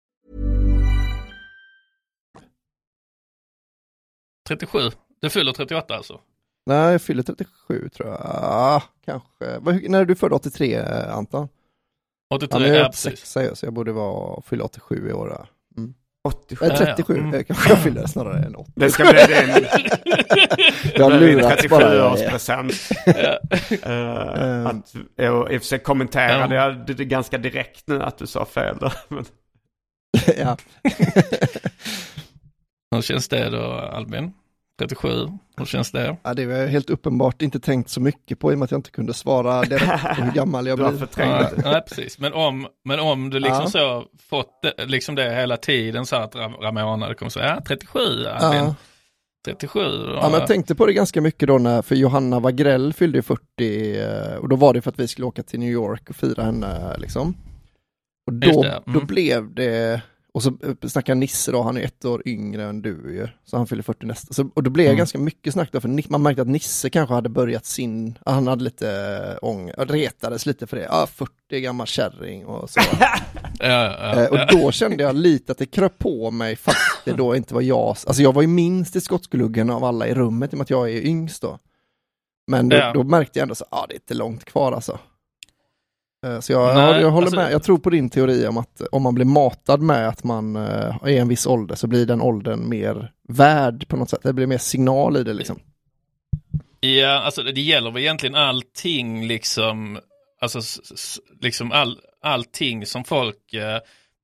37. Du fyller 38 alltså? Nej, jag fyller 37 tror jag. Ah, kanske. Vad- När är du född 83 eh, Anton? 83, ja, jag är ja, 86 säger jag, så jag borde vara, fylla 87 i år. Mm. 87? Nej, 37 Ja, ja. Mm. eh, kanske jag fyller snarare än 80. Det ska bli din, Jag har lurats bara. 37-årspresent. uh, att, jag, I och för sig kommenterade Ja. jag det, det ganska direkt nu att du sa fel. Då. Men, ja. Hur känns det då Albin? 37, hur känns det? ja, det var jag helt uppenbart inte tänkt så mycket på i och med att jag inte kunde svara direkt på hur gammal jag blir. förträngt Nej, det. nej, precis. Men om, men om du liksom Ja. så fått det, liksom det hela tiden så att Ram- Ramona det kommer säga, ja 37 Albin. Ja. 37. Då. Ja, men jag tänkte på det ganska mycket då när, för Johanna Wagrell fyllde ju 40 eh, och då var det för att vi skulle åka till New York och fira henne liksom. Och då, det, mm. då blev det, och så eh, snackar Nisse då, han är ett år yngre än du ju, så han fyller 40 nästa. Så, och då blev Mm. ganska mycket snack då, för man märkte att Nisse kanske hade börjat sin, han hade lite ång, retades lite för det, ja 40 gammal kärring och så. Eh, och då kände jag lite att det kröp på mig fast det då inte var jag. Alltså jag var ju minst i skottgluggen av alla i rummet i och med att jag är yngst då. Men då, då märkte jag ändå så, ja ah, det är inte långt kvar alltså. Eh, Så jag, Nej, jag, jag håller alltså- med, jag tror på din teori om att om man blir matad med att man eh, är en viss ålder så blir den åldern mer värd på något sätt. Det blir mer signal i det liksom. Ja, alltså det gäller väl egentligen allting liksom, alltså liksom all, allting som folk eh,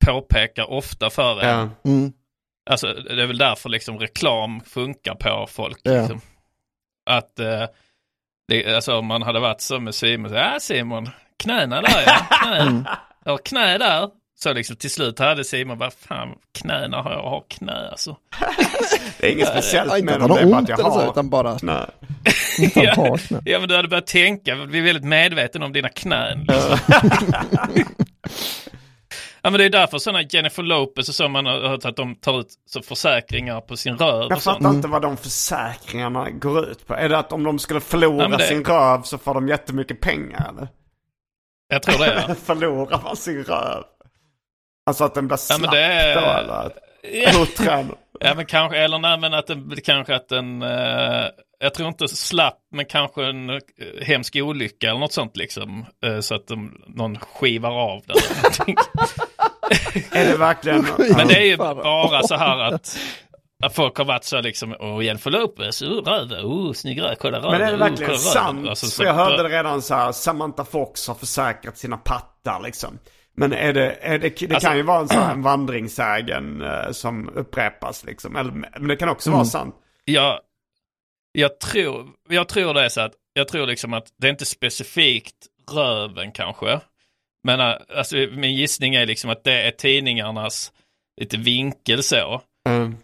påpekar ofta för en. Ja. Mm. Alltså det är väl därför liksom reklam funkar på folk. Ja. Liksom. Att eh, det, alltså om man hade varit så med Simon, så, ja Simon, knäna där ja, knä, Mm. ja, knä där. Så liksom till slut hade Simon, vad fan, knäna har jag, jag har knä alltså. Det är inget speciellt med att dem, det är har bara att jag eller så, har. utan bara Nej. inte Ja. har knä. Ja men du hade börjat tänka, vi är väldigt medveten om dina knän. Liksom. ja men det är därför sådana Jennifer Lopez och så man har hört att de tar ut så försäkringar på sin röv Jag fattar inte vad de försäkringarna går ut på. Är det att om de skulle förlora Ja, det- sin röv så får de jättemycket pengar eller? Jag tror det ja. Förlorar man sin röv? Alltså att den blir Ja, slapp men det är- då eller? Ja. Ja men kanske, eller nej men att den, kanske att den, eh, jag tror inte slapp men kanske en eh, hemsk olycka eller något sånt liksom. Eh, så att de, någon skivar av den. Är det verkligen... men det är ju bara så här att, att folk har varit så liksom, åh Jennifer Lopez, oh, röv, oh snygg röv, kolla röv. Men är det oh, verkligen röv. sant? Alltså, så- jag hörde det redan så här, Samantha Fox har försäkrat sina pattar liksom. Men är det, är det, det Alltså- kan ju vara en sån här vandringssägen eh, som upprepas liksom. Eller, men det kan också Mm. vara sant. Jag, jag, tror, jag tror det är så att, jag tror liksom att det är inte specifikt röven kanske. Men äh, alltså, min gissning är liksom att det är tidningarnas lite vinkel så. Mm.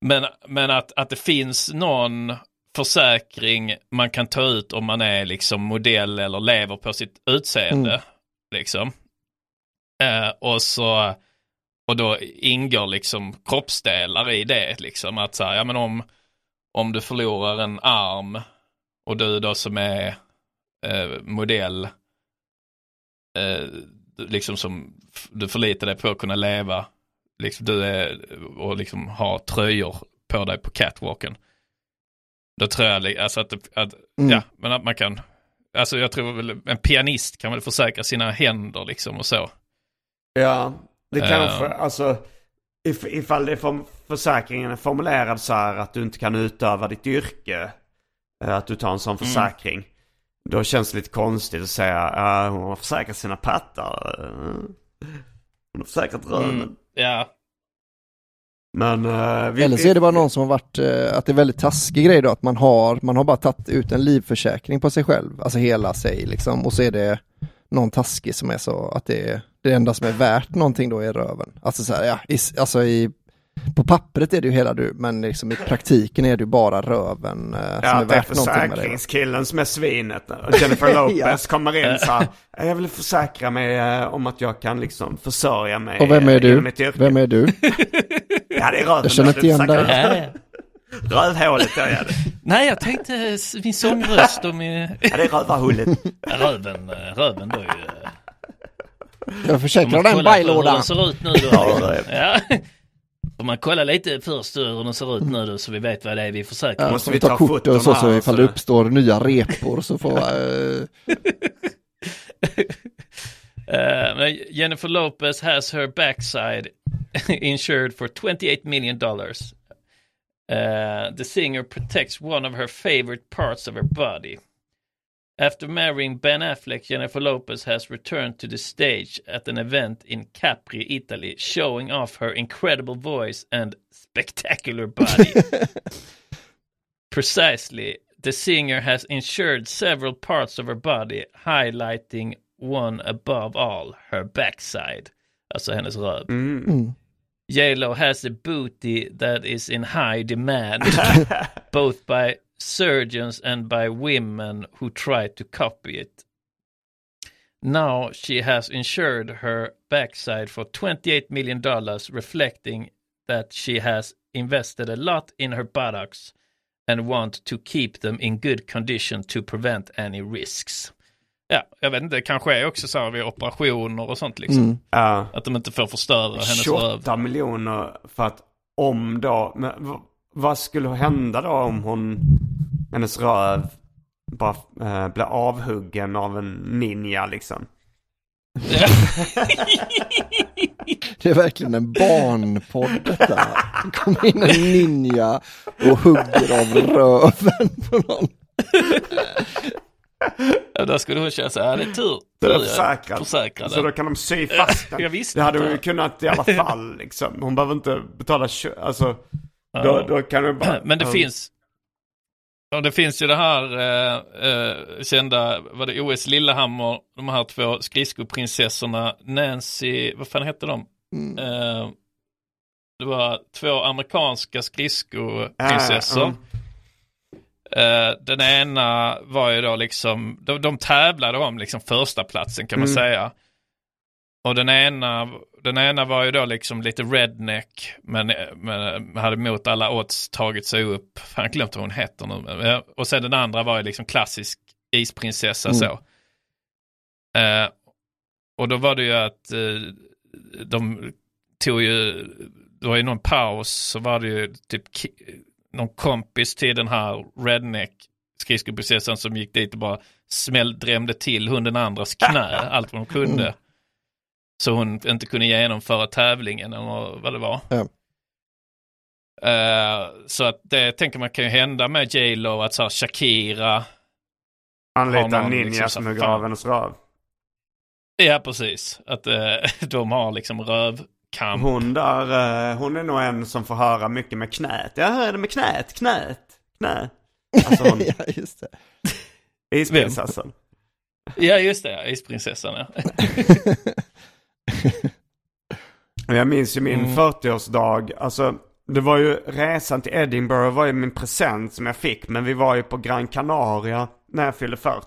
Men, men att, att det finns någon försäkring man kan ta ut om man är liksom modell eller lever på sitt utseende. Mm. Liksom. Eh, och så och då ingår liksom kroppsdelar i det liksom att så här, ja men om, om du förlorar en arm och du då som är eh, modell eh, liksom som du förlitar dig på att kunna leva liksom du är och liksom har tröjor på dig på catwalken. Då tror jag alltså att, att Mm. ja, men att man kan, alltså jag tror väl en pianist kan väl försäkra sina händer liksom och så. Ja, det kanske, alltså if, ifall det är försäkringen är formulerad så här att du inte kan utöva ditt yrke eh, att du tar en sån försäkring. Då känns det lite konstigt att säga att hon har försäkrat sina pattar. eh, Hon har försäkrat röven. Mm. Ja, Men... eh, vi, Eller så är det bara någon som har varit, eh, att det är väldigt taskig grej då, att man har, man har bara tagit ut en livförsäkring på sig själv, alltså hela sig liksom, och så är det någon taskig som är så att det är det enda som är värt någonting då är röven. Alltså så här, ja, i, alltså i, på pappret är det ju hela du, men liksom i praktiken är det ju bara röven eh, som Ja, är det är värt någonting med det. försäkringskillen som är svinet. Jennifer Lopez Ja. kommer in så här. Jag vill försäkra mig eh, om att jag kan liksom försörja mig Och vem är eh, du? Vem är du? Ja, det är röven. Jag känner inte igen dig. Rövhålet, ja. Nej, jag tänkte s- min sångröst och min... ja, det är rövarhullet. Röven, eh, röven då ju. eh, Jag försäkrar den bajlådan. den ser ut nu då. Ja, Om man kollar lite först hur den ser ut nu då så vi vet vad det är vi försöker. Ja, Måste vi vi tar ta kort och så, så ifall så- det uppstår nya repor så får... Uh, men Jennifer Lopez has her backside insured for 28 million dollars. Uh, the singer protects one of her favorite parts of her body. After marrying Ben Affleck, Jennifer Lopez has returned to the stage at an event in Capri, Italy, showing off her incredible voice and spectacular body. Precisely. The singer has insured several parts of her body, highlighting one above all, her backside. Alltså hennes röv. mm. J.Lo has a booty that is in high demand, both by surgeons and by women who try to copy it. Now she has insured her backside for $28 million, reflecting that she has invested a lot in her buttocks and want to keep them in good condition to prevent any risks. Ja, jag vet inte, det kanske är också så här vid operationer och sånt liksom. Mm. Ja. Att de inte får förstöra hennes röv. 28 miljoner för att om då, men vad skulle hända då om hon, hennes röv bara eh, blir avhuggen av en ninja liksom? Det är verkligen en barnpodd detta. Det kommer in en ninja och hugger av röven på någon. Ja, där skulle hon känna så här, det är tur. Det är tur försäkrad. Försäkrad. Så då kan de sy fast den. Jag visste det hade inte. hon ju kunnat i alla fall liksom. Hon behöver inte betala alltså. Då, då kan du bara. Men det ja. finns, och det finns ju det här eh, eh, kända, var det OS Lillehammer, de här två skridskoprinsessorna, Nancy, vad fan hette de? Mm. Eh, det var två amerikanska skridskoprinsessor. Ja, Eh, den ena var ju då liksom, de, de tävlade om liksom första platsen kan man Mm. säga. Och den ena, den ena var ju då liksom lite redneck, men, men hade mot alla odds tagit sig upp. Fan, jag glömt vad hon heter nu. Och sen den andra var ju liksom klassisk isprinsessa Mm. så. Eh, och då var det ju att eh, de tog ju, det var ju någon paus, så var det ju typ någon kompis till den här redneck skridskoprinsessan som gick dit och bara smäll, drämde till hon den andras knä, allt vad de kunde. Så hon inte kunde genomföra tävlingen eller vad det var. Ja. Eh, så att det tänker man kan ju hända med J Lo att så här Shakira, Anlita en någon ninja liksom som så hugger fan- av hennes röv. ja precis, att eh, de har liksom rövkamp. Hon där, eh, hon är nog en som får höra mycket med knät. Jag hör det med knät, knät, knä. Alltså hon, ja, just det. isprinsessan. Ja just det, ja, isprinsessan ja. Jag minns ju min Mm. 40-årsdag. Alltså, det var ju resan till Edinburgh var ju min present som jag fick. Men vi var ju på Gran Canaria när jag fyllde 40.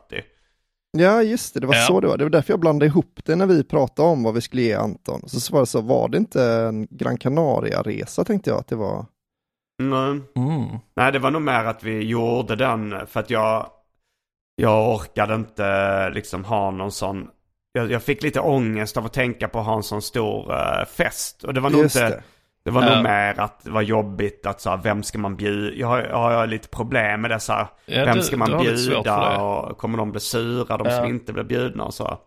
Ja, just det, det var Ja. så det var. Det var därför jag blandade ihop det när vi pratade om vad vi skulle ge Anton. Så var det så, var det inte en Gran Canaria-resa tänkte jag att det var. Nej. Mm. Nej, det var nog mer att vi gjorde den för att jag, jag orkade inte liksom ha någon sån. Jag, jag fick lite ångest av att tänka på att ha en sån stor eh, fest. Och det var nog Just inte, det. det var nog mer att det var jobbigt att så här, vem ska man bjuda? Jag har, jag har lite problem med det så här, Ja, vem du- ska du man för bjuda och kommer de bli sura, de Ja. som inte blir bjudna och så.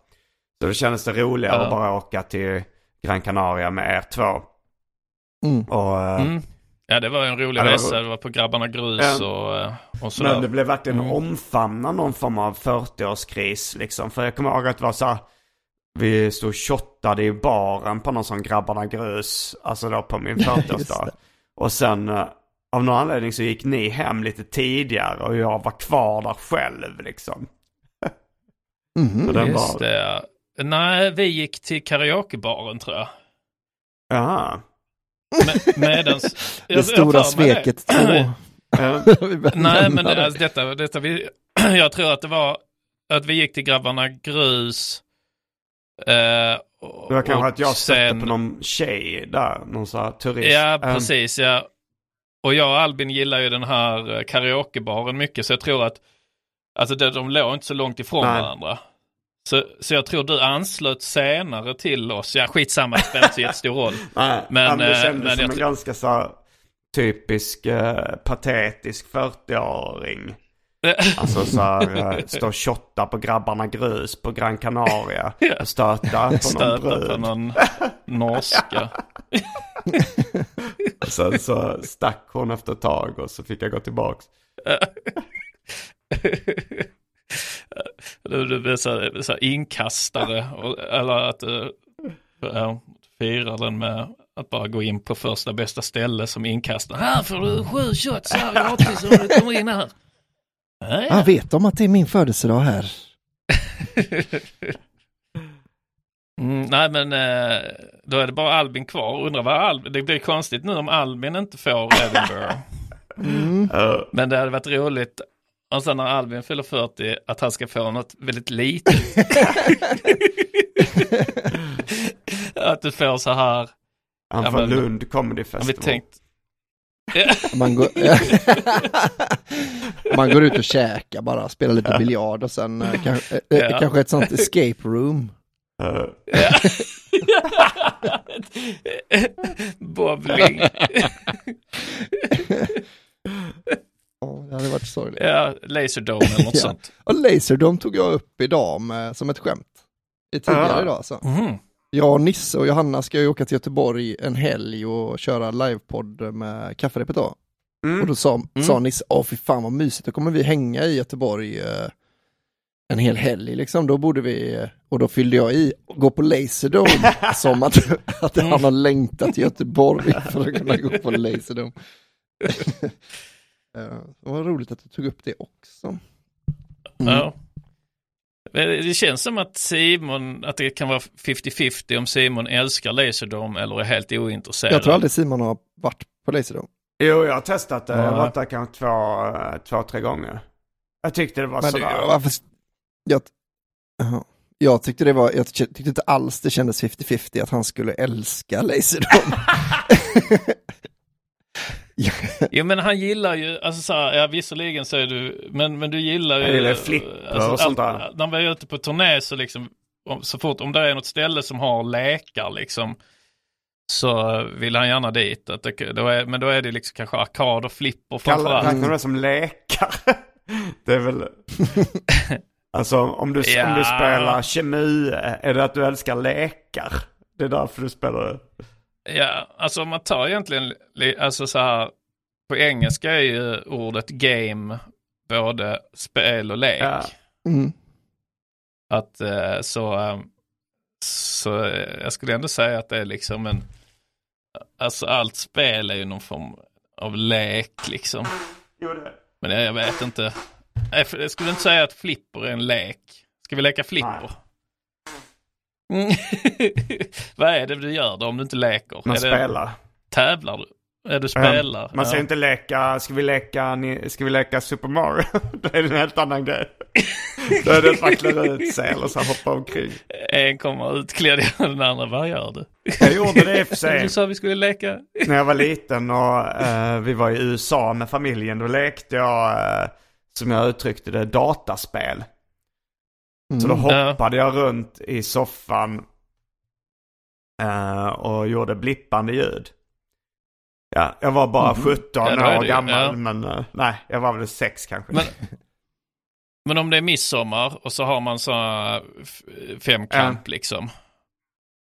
Så då kändes det roligare Ja. att bara åka till Gran Canaria med er två. Mm. Och, eh, Mm. Ja, det var en rolig Ja, det var resa. Det var på Grabbarna Grus Ja. och, eh, och sådär. Men det blev verkligen Mm. omfamna någon form av 40-årskris liksom. För jag kommer ihåg att det var så här, vi stod och shottade i baren på någon sån Grabbarna Grus, alltså då på min 40-årsdag. och sen eh, av någon anledning så gick ni hem lite tidigare och jag var kvar där själv liksom. Och den Just var, det. Nej, vi gick till karaokebaren tror jag. Jaha. Med, medans, Det jag- jag stora det. sveket två. Nej, men det. alltså, detta, detta vi, jag tror att det var att vi gick till Grabbarna Grus. Eh, Det var kanske att jag stötte sen- på någon tjej där, någon sån här turist. Ja, Ehm, precis. Ja. Och jag och Albin gillar ju den här eh, karaokebaren mycket, så jag tror att alltså det, de låg inte så långt ifrån Nej. varandra. Så, så jag tror du anslöt senare till oss. Ja, skitsamma, det spelar inte så jättestor roll. Nej, Men, men, det eh, kändes men som jag en ganska så typisk eh, patetisk 40-åring. Alltså så här, eh, stå och shotta på grabbarna grus på Gran Canaria. Och stöta på någon Stöta brud. på någon norska. Och Sen så stack hon efter ett tag och så fick jag gå tillbaks. Du, du blir så, så inkastare. Och, eller att du ja, firar den med att bara gå in på första bästa ställe som inkastare. Här får du sju shots här gratis om du kommer in här. Ja, ja. Ah, vet de att det är min födelsedag här? Mm, nej men eh, då är det bara Albin kvar. Undrar vad Albin, det blir konstigt nu om Albin inte får Edinburgh. Mm. Men det hade varit roligt och sen när Albin fyller 40 att han ska få något väldigt litet. att du får så här. Han får Lund Comedy Har vi Festival. tänkt. Man går, man går ut och käkar bara, spelar lite biljard och sen eh, kanske, eh, Ja. kanske ett sånt escape room. Eh, Bowling. Ja, det hade varit sorgligt. ja, Laserdome eller något Ja. sånt. Och Laserdome tog jag upp idag med, som ett skämt. I tidigare Ja. idag så. Mhm. Jag och Nisse och Johanna ska ju åka till Göteborg en helg och köra livepodd med kafferepet då. mm. Och då sa, sa Nisse, åh fy fan vad mysigt, då kommer vi hänga i Göteborg eh, en hel helg liksom. Då borde vi, eh, och då fyllde jag i, gå på Laserdome som att, att han har längtat till Göteborg för att kunna gå på Laserdome. Eh, Det var roligt att du tog upp det också. Mm. Ja. Det känns som att Simon, att det kan vara 50-50 om Simon älskar Laserdome eller är helt ointresserad. Jag tror aldrig Simon har varit på Laserdome. Jo, jag har testat det. Jag har varit där kanske två, eh, två, tre gånger. Jag tyckte det var Men sådär. varför, jag, jag tyckte det var, jag tyckte inte alls det kändes 50-50 att han skulle älska Laserdome. Jo men han gillar ju, alltså så här, ja visserligen så är du, men, men du gillar ju... Jag gillar flipper och sånt där. När vi är ute på turné så liksom, om, så fort, om det är något ställe som har lekar liksom, så vill han gärna dit. Att det, då är, men då är det liksom kanske arkad och flipper framförallt. räknar du det som lekar? det är väl... alltså om du, om Ja. du spelar kemi, är det att du älskar lekar? Det är därför du spelar det. Ja, alltså om man tar egentligen, li- alltså så här, på engelska är ju ordet game både spel och lek. Ja. Mm. Att eh, så, eh, så eh, jag skulle ändå säga att det är liksom en, alltså allt spel är ju någon form av lek liksom. Jo, det. Men jag, jag vet inte. Jag, skulle inte säga att flipper är en lek. Ska vi leka flipper? Mm. Vad är det du gör då om du inte leker? Man är det, spelar. Tävlar du? Är du spelar? Um, man säger Ja. inte leka, ska vi leka, ska vi leka Super Mario? Då är det en helt annan grej. Då är det att man klär ut sig eller så här hoppa omkring. En kommer utklädd och den andra, vad gör du? Jag gjorde det i och för sig. Du sa vi skulle leka. När jag var liten och eh, vi var i USA med familjen, då lekte jag, eh, som jag uttryckte det, dataspel. Så då Mm. hoppade jag runt i soffan eh, och gjorde blippande ljud. Ja, jag var bara Mm. 17 Ja, år gammal, ja. men eh, nej, jag var väl sex kanske. Men, men om det är midsommar och så har man så femkamp liksom.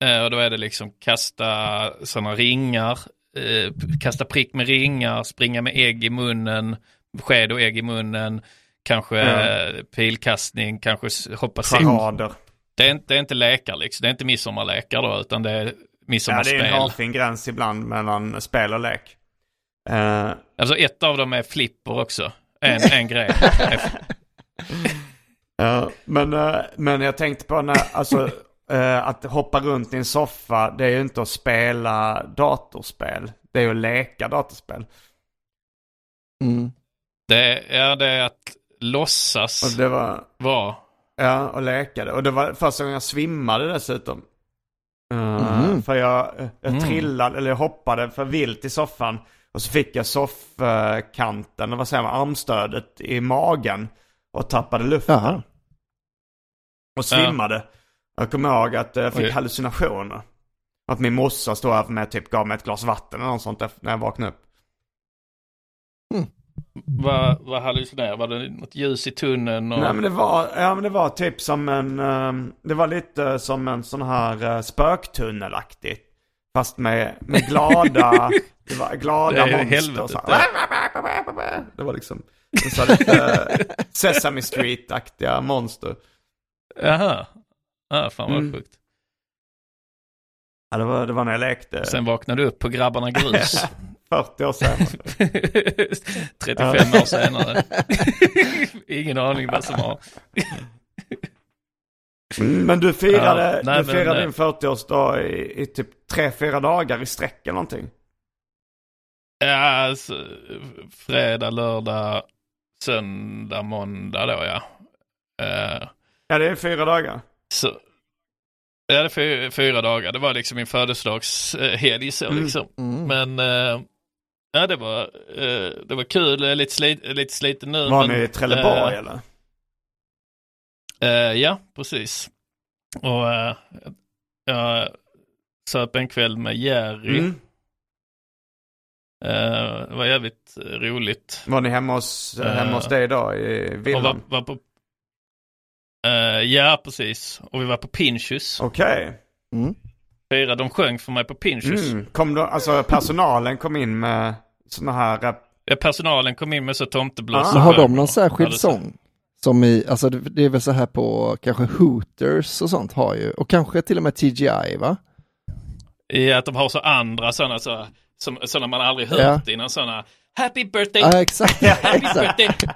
Eh, och då är det liksom kasta sådana ringar eh, kasta prick med ringar, springa med ägg i munnen, sked och ägg i munnen, kanske Ja. eh, pilkastning, kanske hoppa. Charader. Det är, inte, det är inte lekar liksom, det är inte midsommarlekar då, utan det är Ja, midsommarspel. det är en hårfin gräns ibland mellan spel och lek. Eh, Alltså ett av dem är flipper också. En, en grej. Ja, men, eh, men jag tänkte på när, alltså, eh, att hoppa runt i en soffa, det är ju inte att spela datorspel. Det är ju att leka datorspel. Mm. Det, ja, det är att låtsas Och det var, vara. ja, och leka det. Och det var första gången jag svimmade dessutom. Mhm. För jag, jag Mm. trillade, eller jag hoppade för vilt i soffan. Och så fick jag soffkanten, vad säger man, armstödet i magen. Och tappade luften. Jaha. Och svimmade. Jag kommer ihåg att jag fick Oj. hallucinationer. Att min morsa stod här med typ gav mig ett glas vatten eller något sånt när jag vaknade upp. Vad, vad hallucinerar? Var det något ljus i tunneln? Och... Nej men det var, ja men det var typ som en, ehm, det var lite som en sån här uh, spöktunnelaktigt. Fast med, med glada, det var glada Det monster. helvetet, och så här. Det var liksom, det så lite eh, Sesame Street-aktiga monster. Jaha. Ja, fan vad Mm. sjukt. Ja, det var, det var när jag lekte. Sen vaknade du upp på Grabbarna Grus. 40 år sedan. 35 år senare. Ingen aning vad som har. Men du firade, Ja, nej, du firade men, din 40-årsdag i, i typ 3-4 dagar i sträck eller någonting. Ja, alltså, fredag, lördag, söndag, måndag då ja. Eh, Ja, det är fyra dagar. så, ja, det är fyra, fyra dagar. Det var liksom min födelsedagshelg så Mm. liksom. Mm. Men eh, ja, det var, eh, det var kul. Jag är lite, slit, lite sliten nu. Var men, ni i Trelleborg eh, eller? Eh, ja, precis. Och eh, jag söp en kväll med Jerry. Mm. Eh, det var jävligt roligt. Var ni hemma hos, Eh, hemma hos dig då i Och var, villan? var på, ja, precis. Och vi var på Pinchus. Okej. Mm. Fyra, de sjöng för mig på Pinchus. Mm. Kom då, alltså personalen kom in med såna här... eh, Ja, personalen kom in med så tomteblås. Ah. Har de någon särskild sång? Som i, alltså det, det är väl så här på kanske Hooters och sånt har ju, och kanske till och med TGI va? I att de har så andra sådana så, som, sådana man aldrig hört Ja. innan. Sådana Happy birthday, Ja exakt, happy exakt. birthday,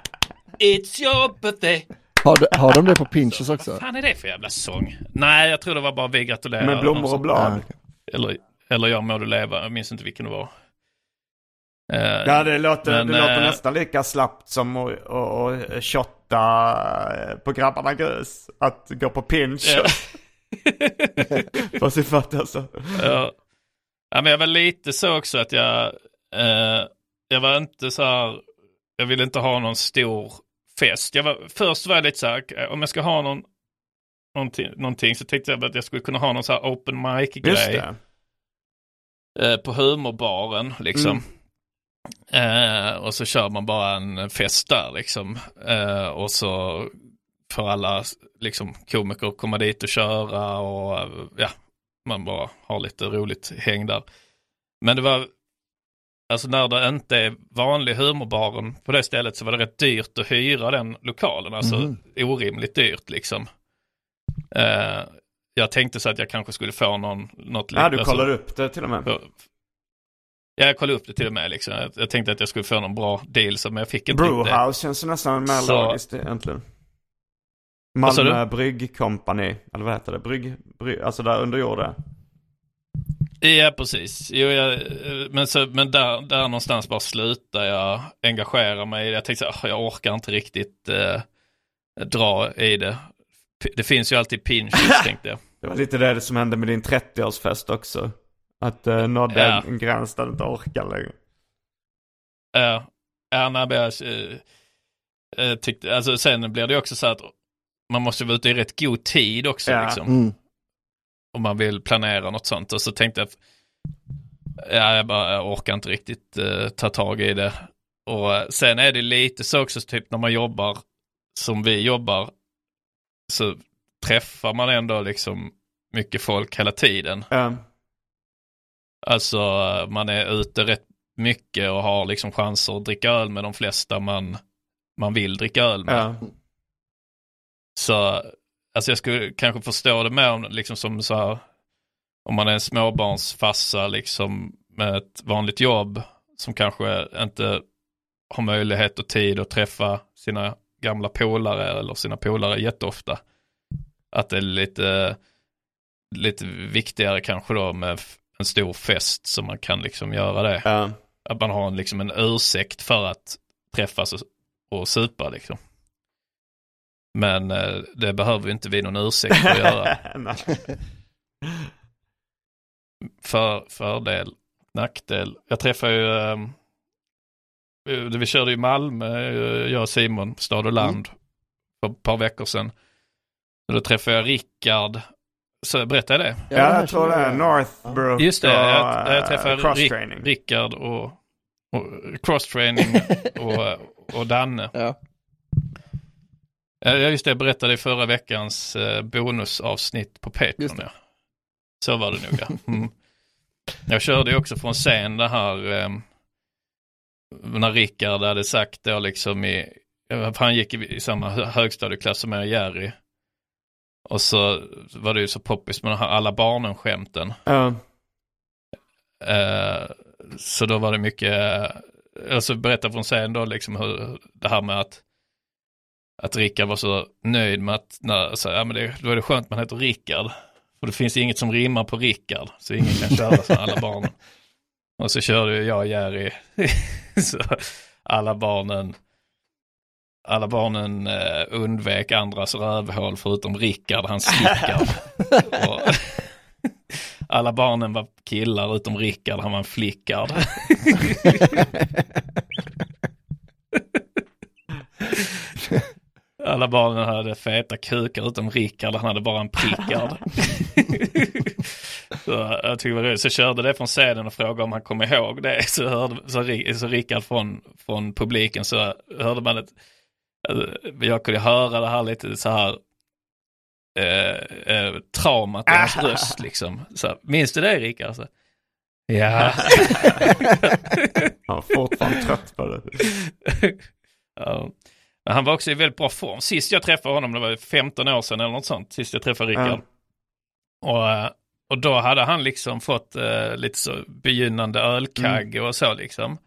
it's your birthday. Har de, har de det på Pinchos också? Vad fan är det för jävla sång? Nej, jag tror det var bara vi gratulerar. Med blommor och blad. Okej. Eller, eller jag må du leva, jag minns inte vilken det var. Eh, Ja, det låter, Men, det låter eh, nästan lika slappt som att, shotta eh, på Grabbarna Grus. Att gå på pinch. Ja. sin fötter alltså. Ja. ja, men jag var lite så också att jag, eh, jag var inte så här, jag ville inte ha någon stor fest. Jag var, först var jag lite så här, om jag ska ha någon, någonting, någonting så tänkte jag att jag skulle kunna ha någon så här open mic-grej det. eh, på humorbaren liksom. Mm. Eh, och så kör man bara en fest där liksom. Eh, och så får alla liksom, komiker komma dit och köra och ja, man bara har lite roligt häng där. Men det var, alltså när det inte är vanlig humorbaren på det stället så var det rätt dyrt att hyra den lokalen, alltså Mhm. orimligt dyrt liksom. Eh, jag tänkte så att jag kanske skulle få någon, något Ja, du alltså- kollar upp det till och med. Ja, jag kollade upp det till och med liksom. Jag, jag tänkte att jag skulle få någon bra deal, så, men jag fick inte riktigt det. Brewhouse känns ju nästan mer Så- logiskt egentligen. Malmö du? Bryggkompani, eller vad heter det? Brygg, brygg, alltså där under jorden. Ja, precis. Jo, jag, men så, men där, där någonstans bara slutade jag engagera mig. Jag tänkte så här, "Ah, jag orkar inte riktigt eh, dra i det. Det finns ju alltid pinches, tänkte jag. Det var lite det som hände med din 30-årsfest också. Att uh, nådde Ja. en gräns där du inte orkar längre. Ja, ja men jag eh, eh, tyckte, alltså sen blir det också så att man måste vara ute i rätt god tid också Ja. liksom. Mm. Om man vill planera något sånt. Och så tänkte jag, att, ja, jag bara jag orkar inte riktigt eh, ta tag i det. Och eh, sen är det lite så också, typ när man jobbar som vi jobbar, så träffar man ändå liksom mycket folk hela tiden. Ja. Alltså man är ute rätt mycket och har liksom chanser att dricka öl med de flesta man, man vill dricka öl med. Ja. Så alltså jag skulle kanske förstå det mer om, liksom som så här, om man är en småbarnsfassa liksom med ett vanligt jobb som kanske inte har möjlighet och tid att träffa sina gamla polare eller sina polare jätteofta. Att det är lite, lite viktigare kanske då med en stor fest så man kan liksom göra det. Ja. Att man har en, liksom en ursäkt för att träffas och, och supa liksom. Men eh, det behöver ju inte vi någon ursäkt för att göra. För, fördel, nackdel. Jag träffade ju, eh, vi körde i Malmö, eh, jag och Simon, stad och land, för ett par veckor sedan. Då träffade jag Rickard, så berättade jag det? Ja, jag tror det är Northbrook Just det, jag, jag eh, träffade cross-training. Rick, Rickard och, och cross-training och, och Danne. Ja. Ja, just det, jag berättade i förra veckans eh, bonusavsnitt på Patreon. Ja. Så var det nog ja. Mm. Jag körde också från scen det här eh, när Rickard hade sagt då liksom i, för han gick i, i samma hö- högstadieklass som jag och Jerry. Och så var det ju så poppis med de här alla barnen-skämten. Ja. Eh, så då var det mycket, eh, alltså berätta från scen då liksom hur det här med att att Rickard var så nöjd med att, när, så, ja men det, då är det skönt man heter Rickard. För det finns inget som rimmar på Rickard, så ingen kan köra som alla barnen. Och så körde jag och Jerry, så alla barnen, alla barnen eh, undvek andras rövhål förutom Rickard, han slickar. alla barnen var killar utom Rickard, han var en flickard. Alla barnen hade feta kukar utom Rickard, han hade bara en prickard. så jag tycker det var roligt. Så körde det från scenen och frågade om han kom ihåg det. Så, hörde, så, så Rickard från, från publiken så hörde man ett, jag kunde höra det här lite så här eh, eh, traumat i hans röst liksom. Så, minns du det Rickard? Så, ja. Han var fortfarande trött på det. Ja. Men han var också i väldigt bra form. Sist jag träffade honom, det var 15 år sedan eller något sånt, sist jag träffade Rickard. Och, eh, och då hade han liksom fått eh, lite så begynnande ölkagg och så liksom.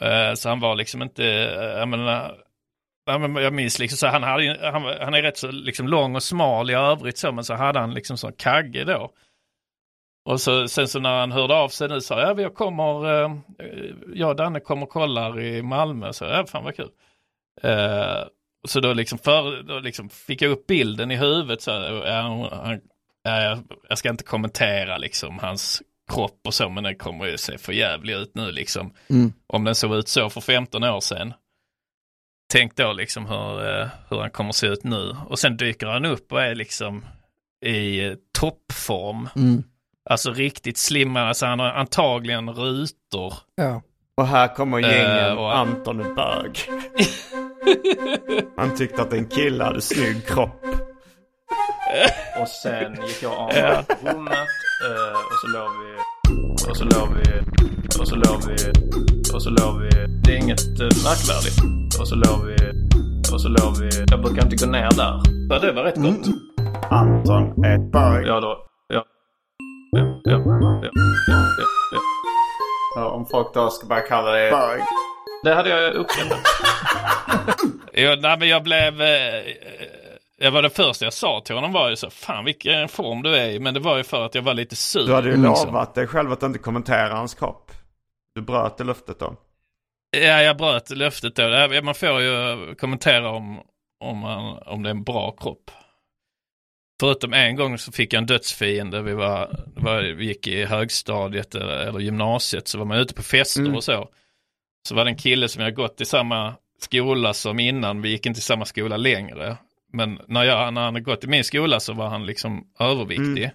Eh, så han var liksom inte, eh, jag menar, ja, men jag minns liksom så han, hade, han, han är rätt så liksom lång och smal i övrigt så, men så hade han liksom så kagge då. Och så, sen så när han hörde av sig nu sa jag, jag kommer, eh, jag och Danne kommer och kollar i Malmö. Så ja, fan vad kul. Eh, så då liksom, för, då liksom fick jag upp bilden i huvudet. Så, ja, han, ja, jag, jag ska inte kommentera liksom hans kropp och så, men den kommer ju se för jävlig ut nu liksom. Mm. Om den såg ut så för 15 år sedan. Tänk då liksom hur, eh, hur han kommer se ut nu. Och sen dyker han upp och är liksom i eh, toppform. Mm. Alltså riktigt slimmad, alltså han har antagligen rutor. Ja. Och här kommer gängen Eh, och- Anton är bög. Han tyckte att en kille hade snygg kropp. Och sen gick jag av rummet eh, och så låg vi och så låg vi och så låg vi och så låg vi. Det är inget eh, märkvärdigt. Och så låg vi och så låg vi. Jag brukar inte gå ner där. Ja, det var rätt gott. Anton bög. Ja då. Ja. Ja, ja, ja, ja, ja, ja. Ja, om folk då ska börja kalla det bög. Det hade jag uppskattat. ja, nej, men jag blev... Eh, jag var det första jag sa till honom var ju så, fan vilken form du är i. Men det var ju för att jag var lite sur. Du hade ju liksom. lovat dig själv att inte kommentera hans kropp. Du bröt det löftet då. Ja, jag bröt löftet då. Man får ju kommentera om, om, man, om det är en bra kropp. Förutom en gång så fick jag en dödsfiende. Vi, var, var, vi gick i högstadiet eller, eller gymnasiet så var man ute på fester Mm. och så. Så var det en kille som jag gått i samma skola som innan. Vi gick inte i samma skola längre. Men när, jag, när han hade gått i min skola så var han liksom överviktig.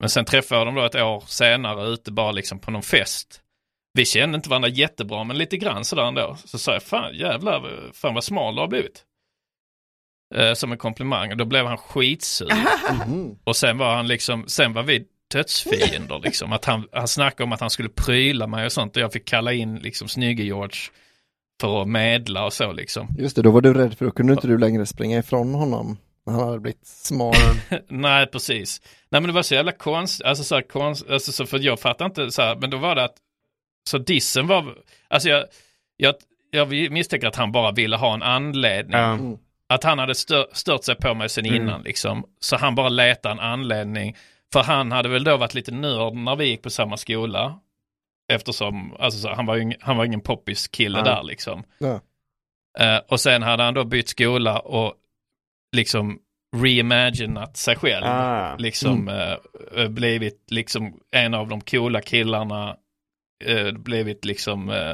Men sen träffade jag dem då ett år senare ute bara liksom på någon fest. Vi kände inte varandra jättebra men lite grann sådär ändå. Så sa jag fan jävlar, fan vad smal du har blivit. Eh, som en komplimang och då blev han skitsur. Mhm. Och sen var han liksom, sen var vi dödsfiender liksom. Att han, han snackade om att han skulle pryla mig och sånt och jag fick kalla in liksom snygge George för att medla och så liksom. Just det, då var du rädd för då kunde inte du längre springa ifrån honom. När han hade blivit smal. Nej, precis. Nej, men det var så jävla konstigt. Alltså, så här, konst, alltså, så för jag fattar inte så här, men då var det att, så dissen var, alltså jag, jag, jag misstänker att han bara ville ha en anledning. Mm. Att han hade stör, stört sig på mig sen Mm. innan liksom. Så han bara letade en anledning. För han hade väl då varit lite nörd när vi gick på samma skola. Eftersom, alltså så, han var ju han var ingen poppis kille Ja. där liksom. Ja. Eh, och sen hade han då bytt skola och liksom reimaginat sig själv. Ah. Liksom eh, eh, blivit liksom en av de coola killarna. Eh, blivit liksom, eh,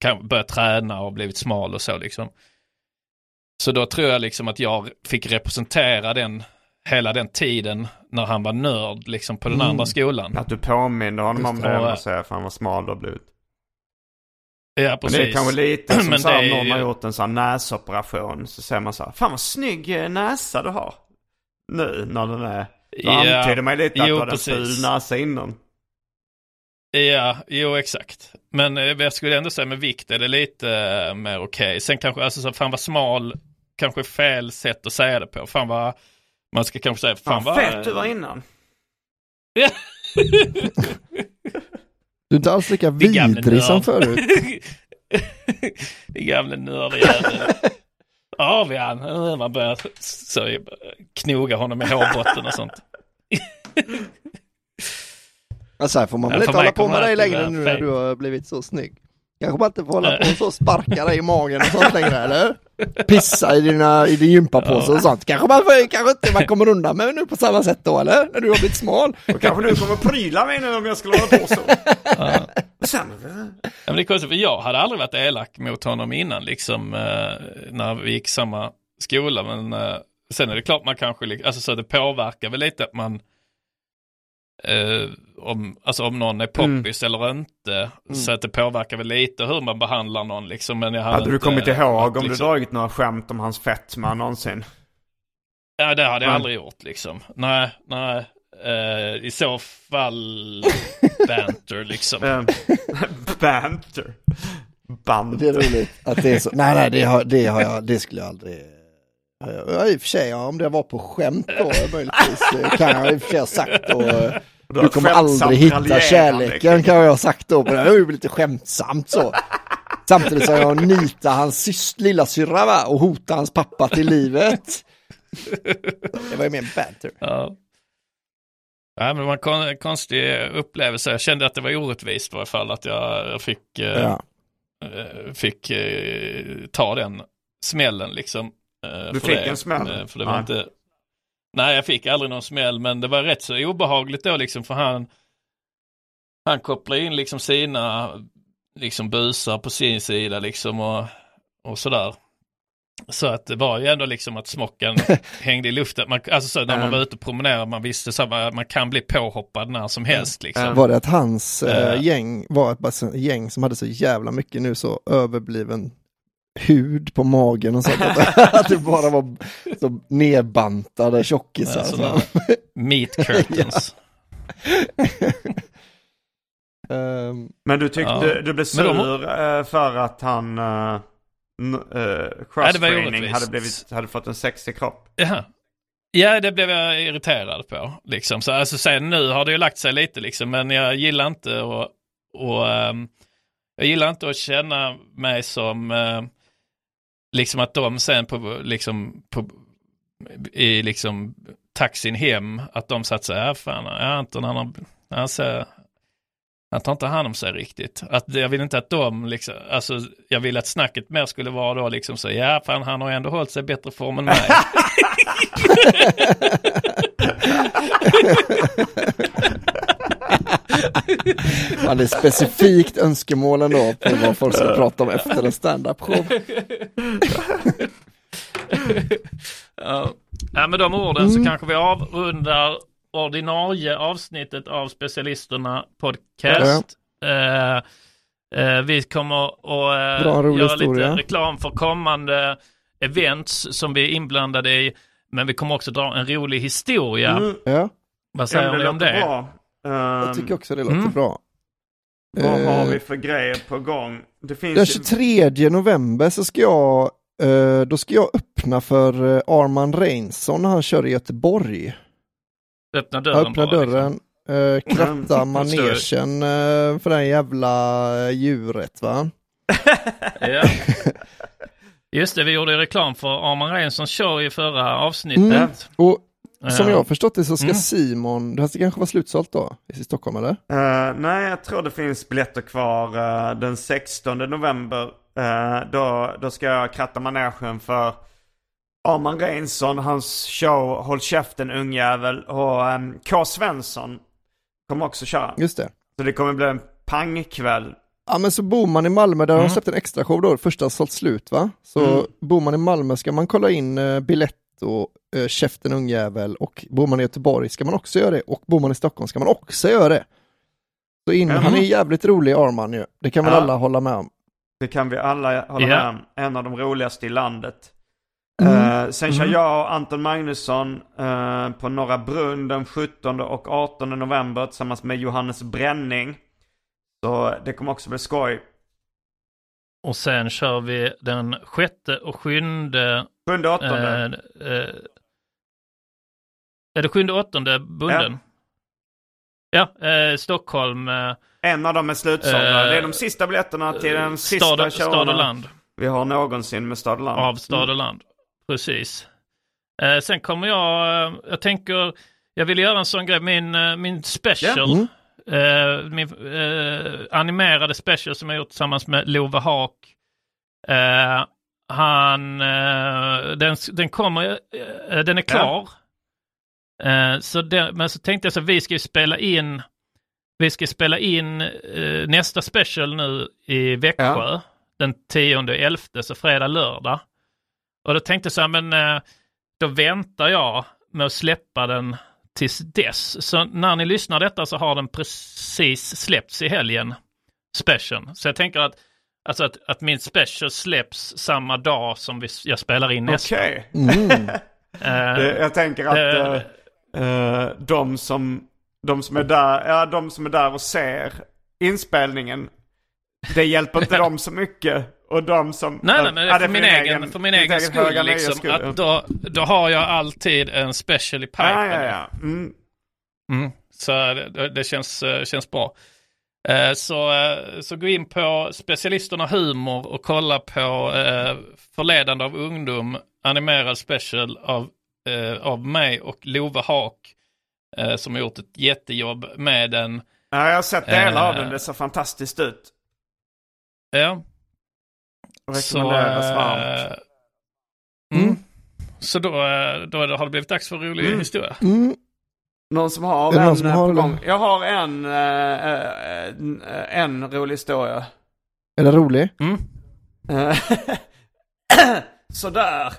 kan, börjat träna och blivit smal och så liksom. Så då tror jag liksom att jag fick representera den, hela den tiden när han var nörd liksom på den Mm. andra skolan. Att du påminner honom om Just det det. och säger för han var smal har blivit. Ja, Men precis. det är kanske lite som Men så om någon har gjort en sån näsoperation. Så säger man så här, fan vad snygg eh, näsa du har. Nu när den är, då Ja, antyder man lite att jo, du hade en ful näsa innan. Ja, jo exakt. Men eh, jag skulle ändå säga med vikt är det lite eh, mer okej. Sen kanske, alltså så fan vad smal, kanske fel sätt att säga det på. Fan vad, man ska kanske säga, fan Fan vad... fett du var innan. Ja. Du är inte alls lika vidrig som förut. Det gamla nördjäveln. Ja, vi han. Eh, Man börjar så, knoga honom i hårbotten och sånt. Alltså här får man väl inte hålla på med dig längre nu när du har blivit så snygg. Kanske man inte får hålla på och så sparka dig i magen och sånt längre eller? Pissa i, dina, i din gympapåse och sånt. Kanske man kanske inte man kommer undan med nu på samma sätt då eller? När du har blivit smal. Och kanske du kommer pryla mig nu om jag skulle hålla på så. Ja. Sen, Ja, men det är konstigt, för jag hade aldrig varit elak mot honom innan, liksom eh, när vi gick samma skola. Men eh, sen är det klart man kanske, alltså så det påverkar väl lite att man, eh, om, alltså om någon är poppis eller inte. Så att det påverkar väl lite hur man behandlar någon liksom. Men jag hade, hade du inte kommit ihåg varit, om du liksom, dragit några skämt om hans fetma någonsin? Ja, det hade jag Nej. aldrig gjort liksom. Nej, nej. Eh, I så fall banter liksom. Eh, Banter. Banter. Det är roligt att det är så. Nej, nej, det har, det har jag, det skulle jag aldrig. Ja, i och för sig, ja, om det var på skämt då möjligtvis eh, kan jag i och för sig ha sagt då. eh, Du kommer aldrig hitta kärleken kan jag ha sagt då. Men det var ju lite skämtsamt så. Samtidigt som jag nitar hans syst, lilla syrra va och hotar hans pappa till livet. Det var ju mer banter. Ja. Ja, men det var en kon- konstig upplevelse. Jag kände att det var orättvist i alla fall att jag, fick, eh, Ja. fick ta den smällen liksom. Eh, Du fick det. en smäll? Eh, För det var Nej. inte... Nej, jag fick aldrig någon smäll, men det var rätt så obehagligt då liksom för han, han kopplade in liksom sina liksom busar på sin sida liksom och, och sådär. Så att det var ju ändå liksom att smocken hängde i luften. Man, alltså så när man var ute och promenerade, man visste så här, man kan bli påhoppad när som helst liksom. Var det att hans Eh. gäng var ett gäng som hade så jävla mycket nu så överbliven hud på magen och sånt. Att, det bara var så nedbantade tjockisar. Ja, så. sådana Meat curtains. Ehm, Men du tyckte Ja. du blev Men de- sur eh, för att han uh, uh, det var cross-training hade, blivit, hade fått en sexig kropp? Jaha. Ja, det blev jag irriterad på. Liksom. Så, alltså, sen nu har det ju lagt sig lite, liksom, men jag gillar inte att och, ehm, jag gillar inte att känna mig som eh, liksom att de sen på, liksom, på, i liksom taxin hem, att de satt så här, fan, Anton han har, han ser, han tar inte hand om sig riktigt. Att jag vill inte att de, liksom, alltså jag vill att snacket mer skulle vara då liksom så, ja fan han har ändå hållit sig i bättre form än mig. Ja, det är specifikt önskemålen då på vad folk ska prata om efter en standup-show. Ja. ja, med de orden så kanske vi avrundar ordinarie avsnittet av Specialisterna podcast. Eh, eh, vi kommer att uh, göra historia. lite reklam för kommande events som vi är inblandade i. Men vi kommer också dra en rolig historia. Mm. Ja. Vad säger Ja, ni om det? Bra. Jag tycker också det låter Mm. bra. Vad har Eh, vi för grejer på gång? Det finns Den ju- 23 november så ska jag, eh, då ska jag öppna för eh, Arman Reinsson när han kör i Göteborg. Öppna dörren Jag öppnar bara, liksom. dörren, eh, kratta Mm. manegen för det här jävla djuret va? Ja. Just det, vi gjorde ju reklam för Arman Reinssons show i förra avsnittet. Mm. Och som Eh, jag har förstått det så ska mm. Simon, det här ska kanske vara slutsålt då i Stockholm eller? Eh, nej, jag tror det finns biljetter kvar eh, den 16 november. Eh, då, då ska jag kratta manegen för Arman Reinsson, hans show Håll käften ungjävel och um, K. Svensson kommer också köra. Just det. Så det kommer bli en pangkväll. Ja men så bor man i Malmö, där har de Mm. släppt en extra show då, första har sålt slut va? Så Mm. bor man i Malmö ska man kolla in eh, biljett och eh, Käften ungjävel och bor man i Göteborg ska man också göra det och bor man i Stockholm ska man också göra det. Så in, Mhm. han är jävligt rolig Arman ju, det kan väl Ja. alla hålla med om. Det kan vi alla hålla Ja. med om. En av de roligaste i landet. Mm. Eh, sen kör Mm. jag och Anton Magnusson eh, på Norra Brunn den 17 och 18 november tillsammans med Johannes Bränning. Så det kommer också bli skoj. Och sen kör vi den sjätte och sjunde... Sjunde åttonde. Eh, eh, är det sjunde åttonde bunden? Ja, eh, Stockholm. Eh, En av dem är slutsålda. Eh, det är de sista biljetterna till den sista stad, stad och land. vi har någonsin med Stad och Land. Av stad och land. Precis. Eh, sen kommer jag, eh, jag tänker, jag vill göra en sån grej, min, eh, min special. Mm. Eh, min eh, animerade special som jag gjort tillsammans med Love Haak. Eh, han, eh, den, den kommer, eh, den är klar. Eh, så den, men så tänkte jag så vi ska ju spela in, vi ska spela in eh, nästa special nu i Växjö. Den 10 11, så fredag, lördag. Och då tänkte jag så här, men eh, då väntar jag med att släppa den tills dess. Så när ni lyssnar detta så har den precis släppts i helgen, special. Så jag tänker att, alltså att, att min special släpps samma dag som vi, jag spelar in nästa. Okej. Mm. Eh, Det- Jag tänker att eh, eh, de, som, de, som är där, ja, de som är där och ser inspelningen, det hjälper inte dem så mycket. Och de som... Nej, nej, men ja, för, min egen, för min egen eget skull, liksom, skull. att då, då har jag alltid en special i pipen. Ja, ja, ja. Mm. Mm. Så det, det känns, känns bra. Eh, Så, eh, så gå in på Specialisterna Humor och kolla på eh, Förledande av ungdom, animerad special av, av mig och Love Haak som har gjort ett jättejobb med den. Ja, jag har sett delar av den. Det ser fantastiskt ut. Ja. Så, rekommenderas eh, varmt. mm. så då, då har det blivit dags för en rolig Mm. historia. Mm. Någon som har en någon som eh, har på gång? Jag har en, eh, eh, en, en rolig historia. Är den rolig? Mm. Eh, Sådär.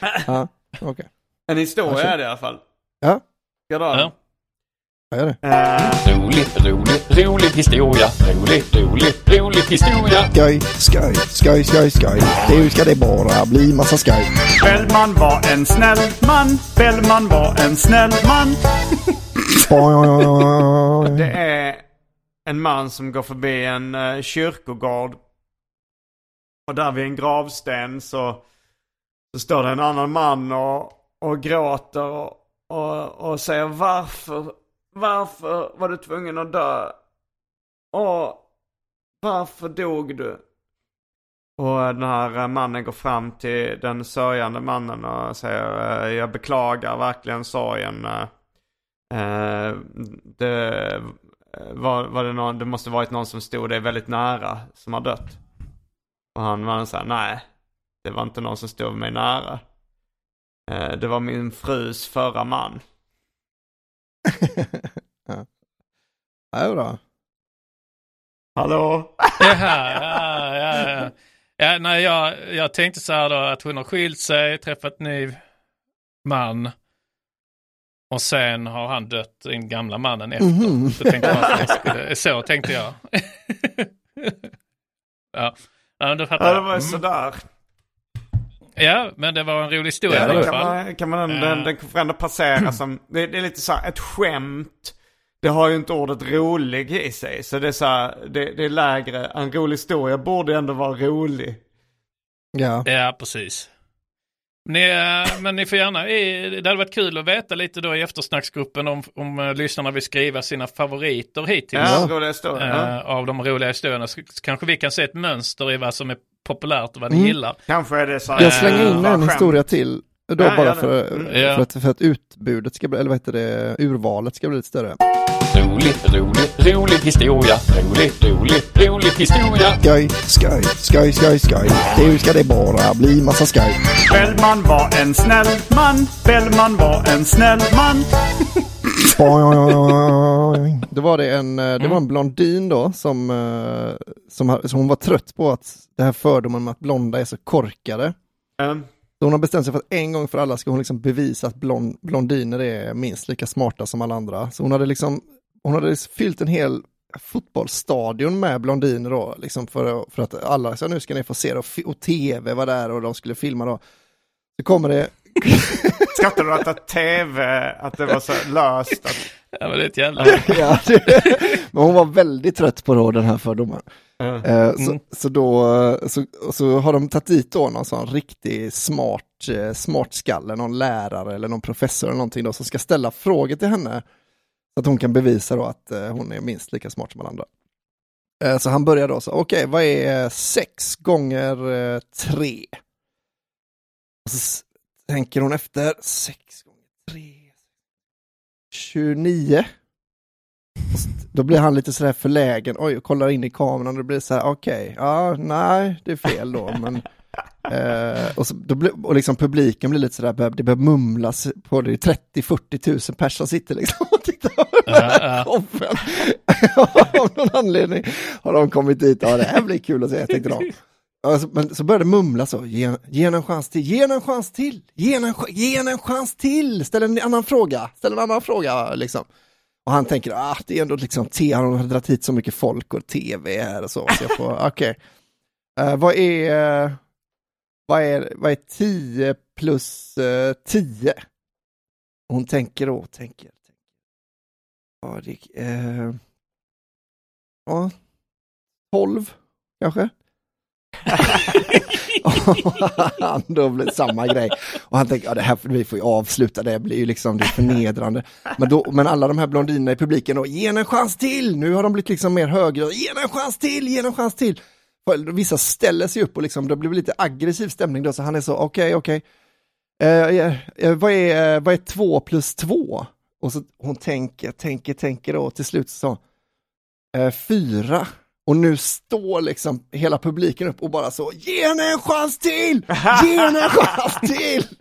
Ja, okej. En historia är det i alla fall. Ja, Ska jag dra den? Ja. Jag gör det. Eh, Rolig, rolig, rolig historia. Rolig, rolig, rolig historia. Skoj, skoj, skoj, skoj, skoj. Nu ska det bara bli massa skoj. Bellman var en snäll man. Bellman var en snäll man. Det är en man som går förbi en uh, kyrkogård. Och där vid en gravsten så, så står det en annan man och, och gråter och, och, och säger varför, varför var du tvungen att dö? Och varför dog du? Och den här mannen går fram till den sörjande mannen och säger eh, jag beklagar verkligen sorgen. Eh, eh, det, var, var det, någon, det måste varit någon som stod dig väldigt nära som har dött. Och han mannen säger, nej, det var inte någon som stod mig nära. Det var min frus förra man. ja. Ja, bra. Hallå? Jaha, ja, ja, ja. ja nej, jag, jag tänkte så här då att hon har skilt sig, träffat ny man. Och sen har han dött, den gamla mannen efter. Mhm. Så, tänkte jag skulle, så tänkte jag. ja. ja, men du fattar. Ja, det var Mm. sådär. Ja, men det var en rolig historia Ja, i alla kan fall. man, kan man, den, den får ändå passera som, det, det är lite så här ett skämt. det har ju inte ordet rolig i sig. Så det är så här, det, det är lägre. En rolig historia borde ändå vara rolig. Ja. Ja, precis. Ni, eh, men ni får gärna, eh, det hade varit kul att veta lite då i eftersnacksgruppen om, om eh, lyssnarna vill skriva sina favoriter hittills. Ja, roliga historier. eh, Ja. Av de roliga historierna. Så kanske vi kan se ett mönster i vad som är populärt och vad ni Mm. gillar. Kanske är det så här. Jag slänger in bara en historia till. Då Ja, bara för, Mm. För, att, för att utbudet ska bli, eller vad heter det, urvalet ska bli lite större. Rolig, rolig, rolig historia. Rolig, rolig, rolig historia. Skoj, skoj, skoj, skoj, skoj. Nu ska det bara bli massa skoj. Bellman var en snäll man. Bellman var en snäll man. Då var det en, eh, det var en blondin då som, eh, som, som hon var trött på att det här fördomen med att blonda är så korkade. Mm. Så hon har bestämt sig för att en gång för alla ska hon liksom bevisa att blond, blondiner är minst lika smarta som alla andra. Så hon hade liksom, hon hade fyllt en hel fotbollsstadion med blondiner då, liksom för, för att alla, så nu ska ni få se det, och, och tv var där och de skulle filma då. Så kommer det, Skrattar du åt att tv, att det var så löst? Att... Ja, men det är ett jävla... ja, det, men hon var väldigt trött på då, den här fördomen. Eh, så, Mm. så då så, så har de tagit dit då någon sån riktig smart, eh, smart skalle, någon lärare eller någon professor eller någonting då som ska ställa frågor till henne. Så att hon kan bevisa då att eh, hon är minst lika smart som alla andra. Eh, så han börjar då så, okej vad är sex gånger tre? Och så tänker hon efter, sex gånger tre, 29. Och s- Då blir han lite sådär förlägen, oj, och kollar in i kameran och det blir så här, okej, ja, nej, det är fel då, men eh, och, så, då blir, och liksom publiken blir lite sådär, det börjar mumlas på det, det är 30-40 tusen personer sitter liksom och tittar på den här showen. Av någon anledning har de kommit dit, ja det här blir kul att se, tänkte de. Alltså, men så började det mumla så, ge, ge en chans till, ge en chans till, ge en, ge en chans till, ställ en annan fråga, ställ en annan fråga liksom. Och han tänker, ah, det är ändå liksom, te, han har dragit hit så mycket folk och tv här och så, så jag får, okej. Eh, vad är, eh, vad är, vad är 10 plus uh, 10? Hon tänker tänker, tänker. Ja, det, eh, ja, 12 kanske? han då blir samma grej. Och han tänker, ja det här, vi får ju avsluta, det blir ju liksom det förnedrande. Men, då, men alla de här blondinerna i publiken då, ge henne en chans till! Nu har de blivit liksom mer högre, ge henne en chans till, ge henne en chans till! Vissa ställer sig upp och liksom, det blir lite aggressiv stämning då, så han är så, okej, okej. Eh, eh, vad, är, eh, vad är två plus två? Och så hon tänker, tänker, tänker då, och till slut så, eh, fyra. Och nu står liksom hela publiken upp och bara så, ge henne en chans till! Ge henne en chans till!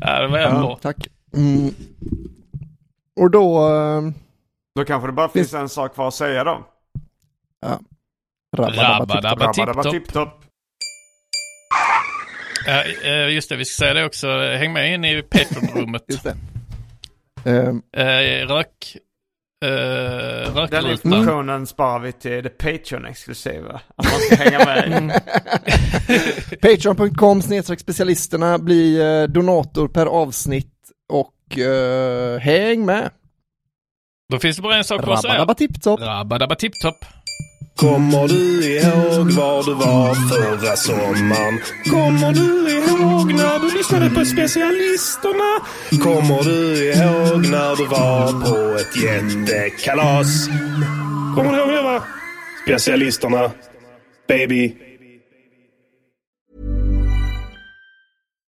ja, det var ändå. tack. Mm. Och då, eh, Då kanske det bara finns en sak kvar att säga då. ja. Rabba-dabba Rabba-dabba tipp-topp. tipp-topp. Ja, eh, just det, vi ska säga det också. Häng med in i Patreon-rummet. Just det. Ehm, Eh, rök... Eh, Den informationen sparar vi till det Patreon-exklusiva. Att man ska hänga med. Patreon.com snedstreck specialisterna, bli eh, donator per avsnitt och eh, häng med. Då finns det bara en sak kvar att säga. Rabba tipptopp. Rabba tipptopp. Kommer du ihåg var du var förra sommaren? Kommer du ihåg när du lyssnade på specialisterna? Kommer du ihåg när du var på ett jättekalas? Kommer du ihåg det va? Specialisterna. Baby.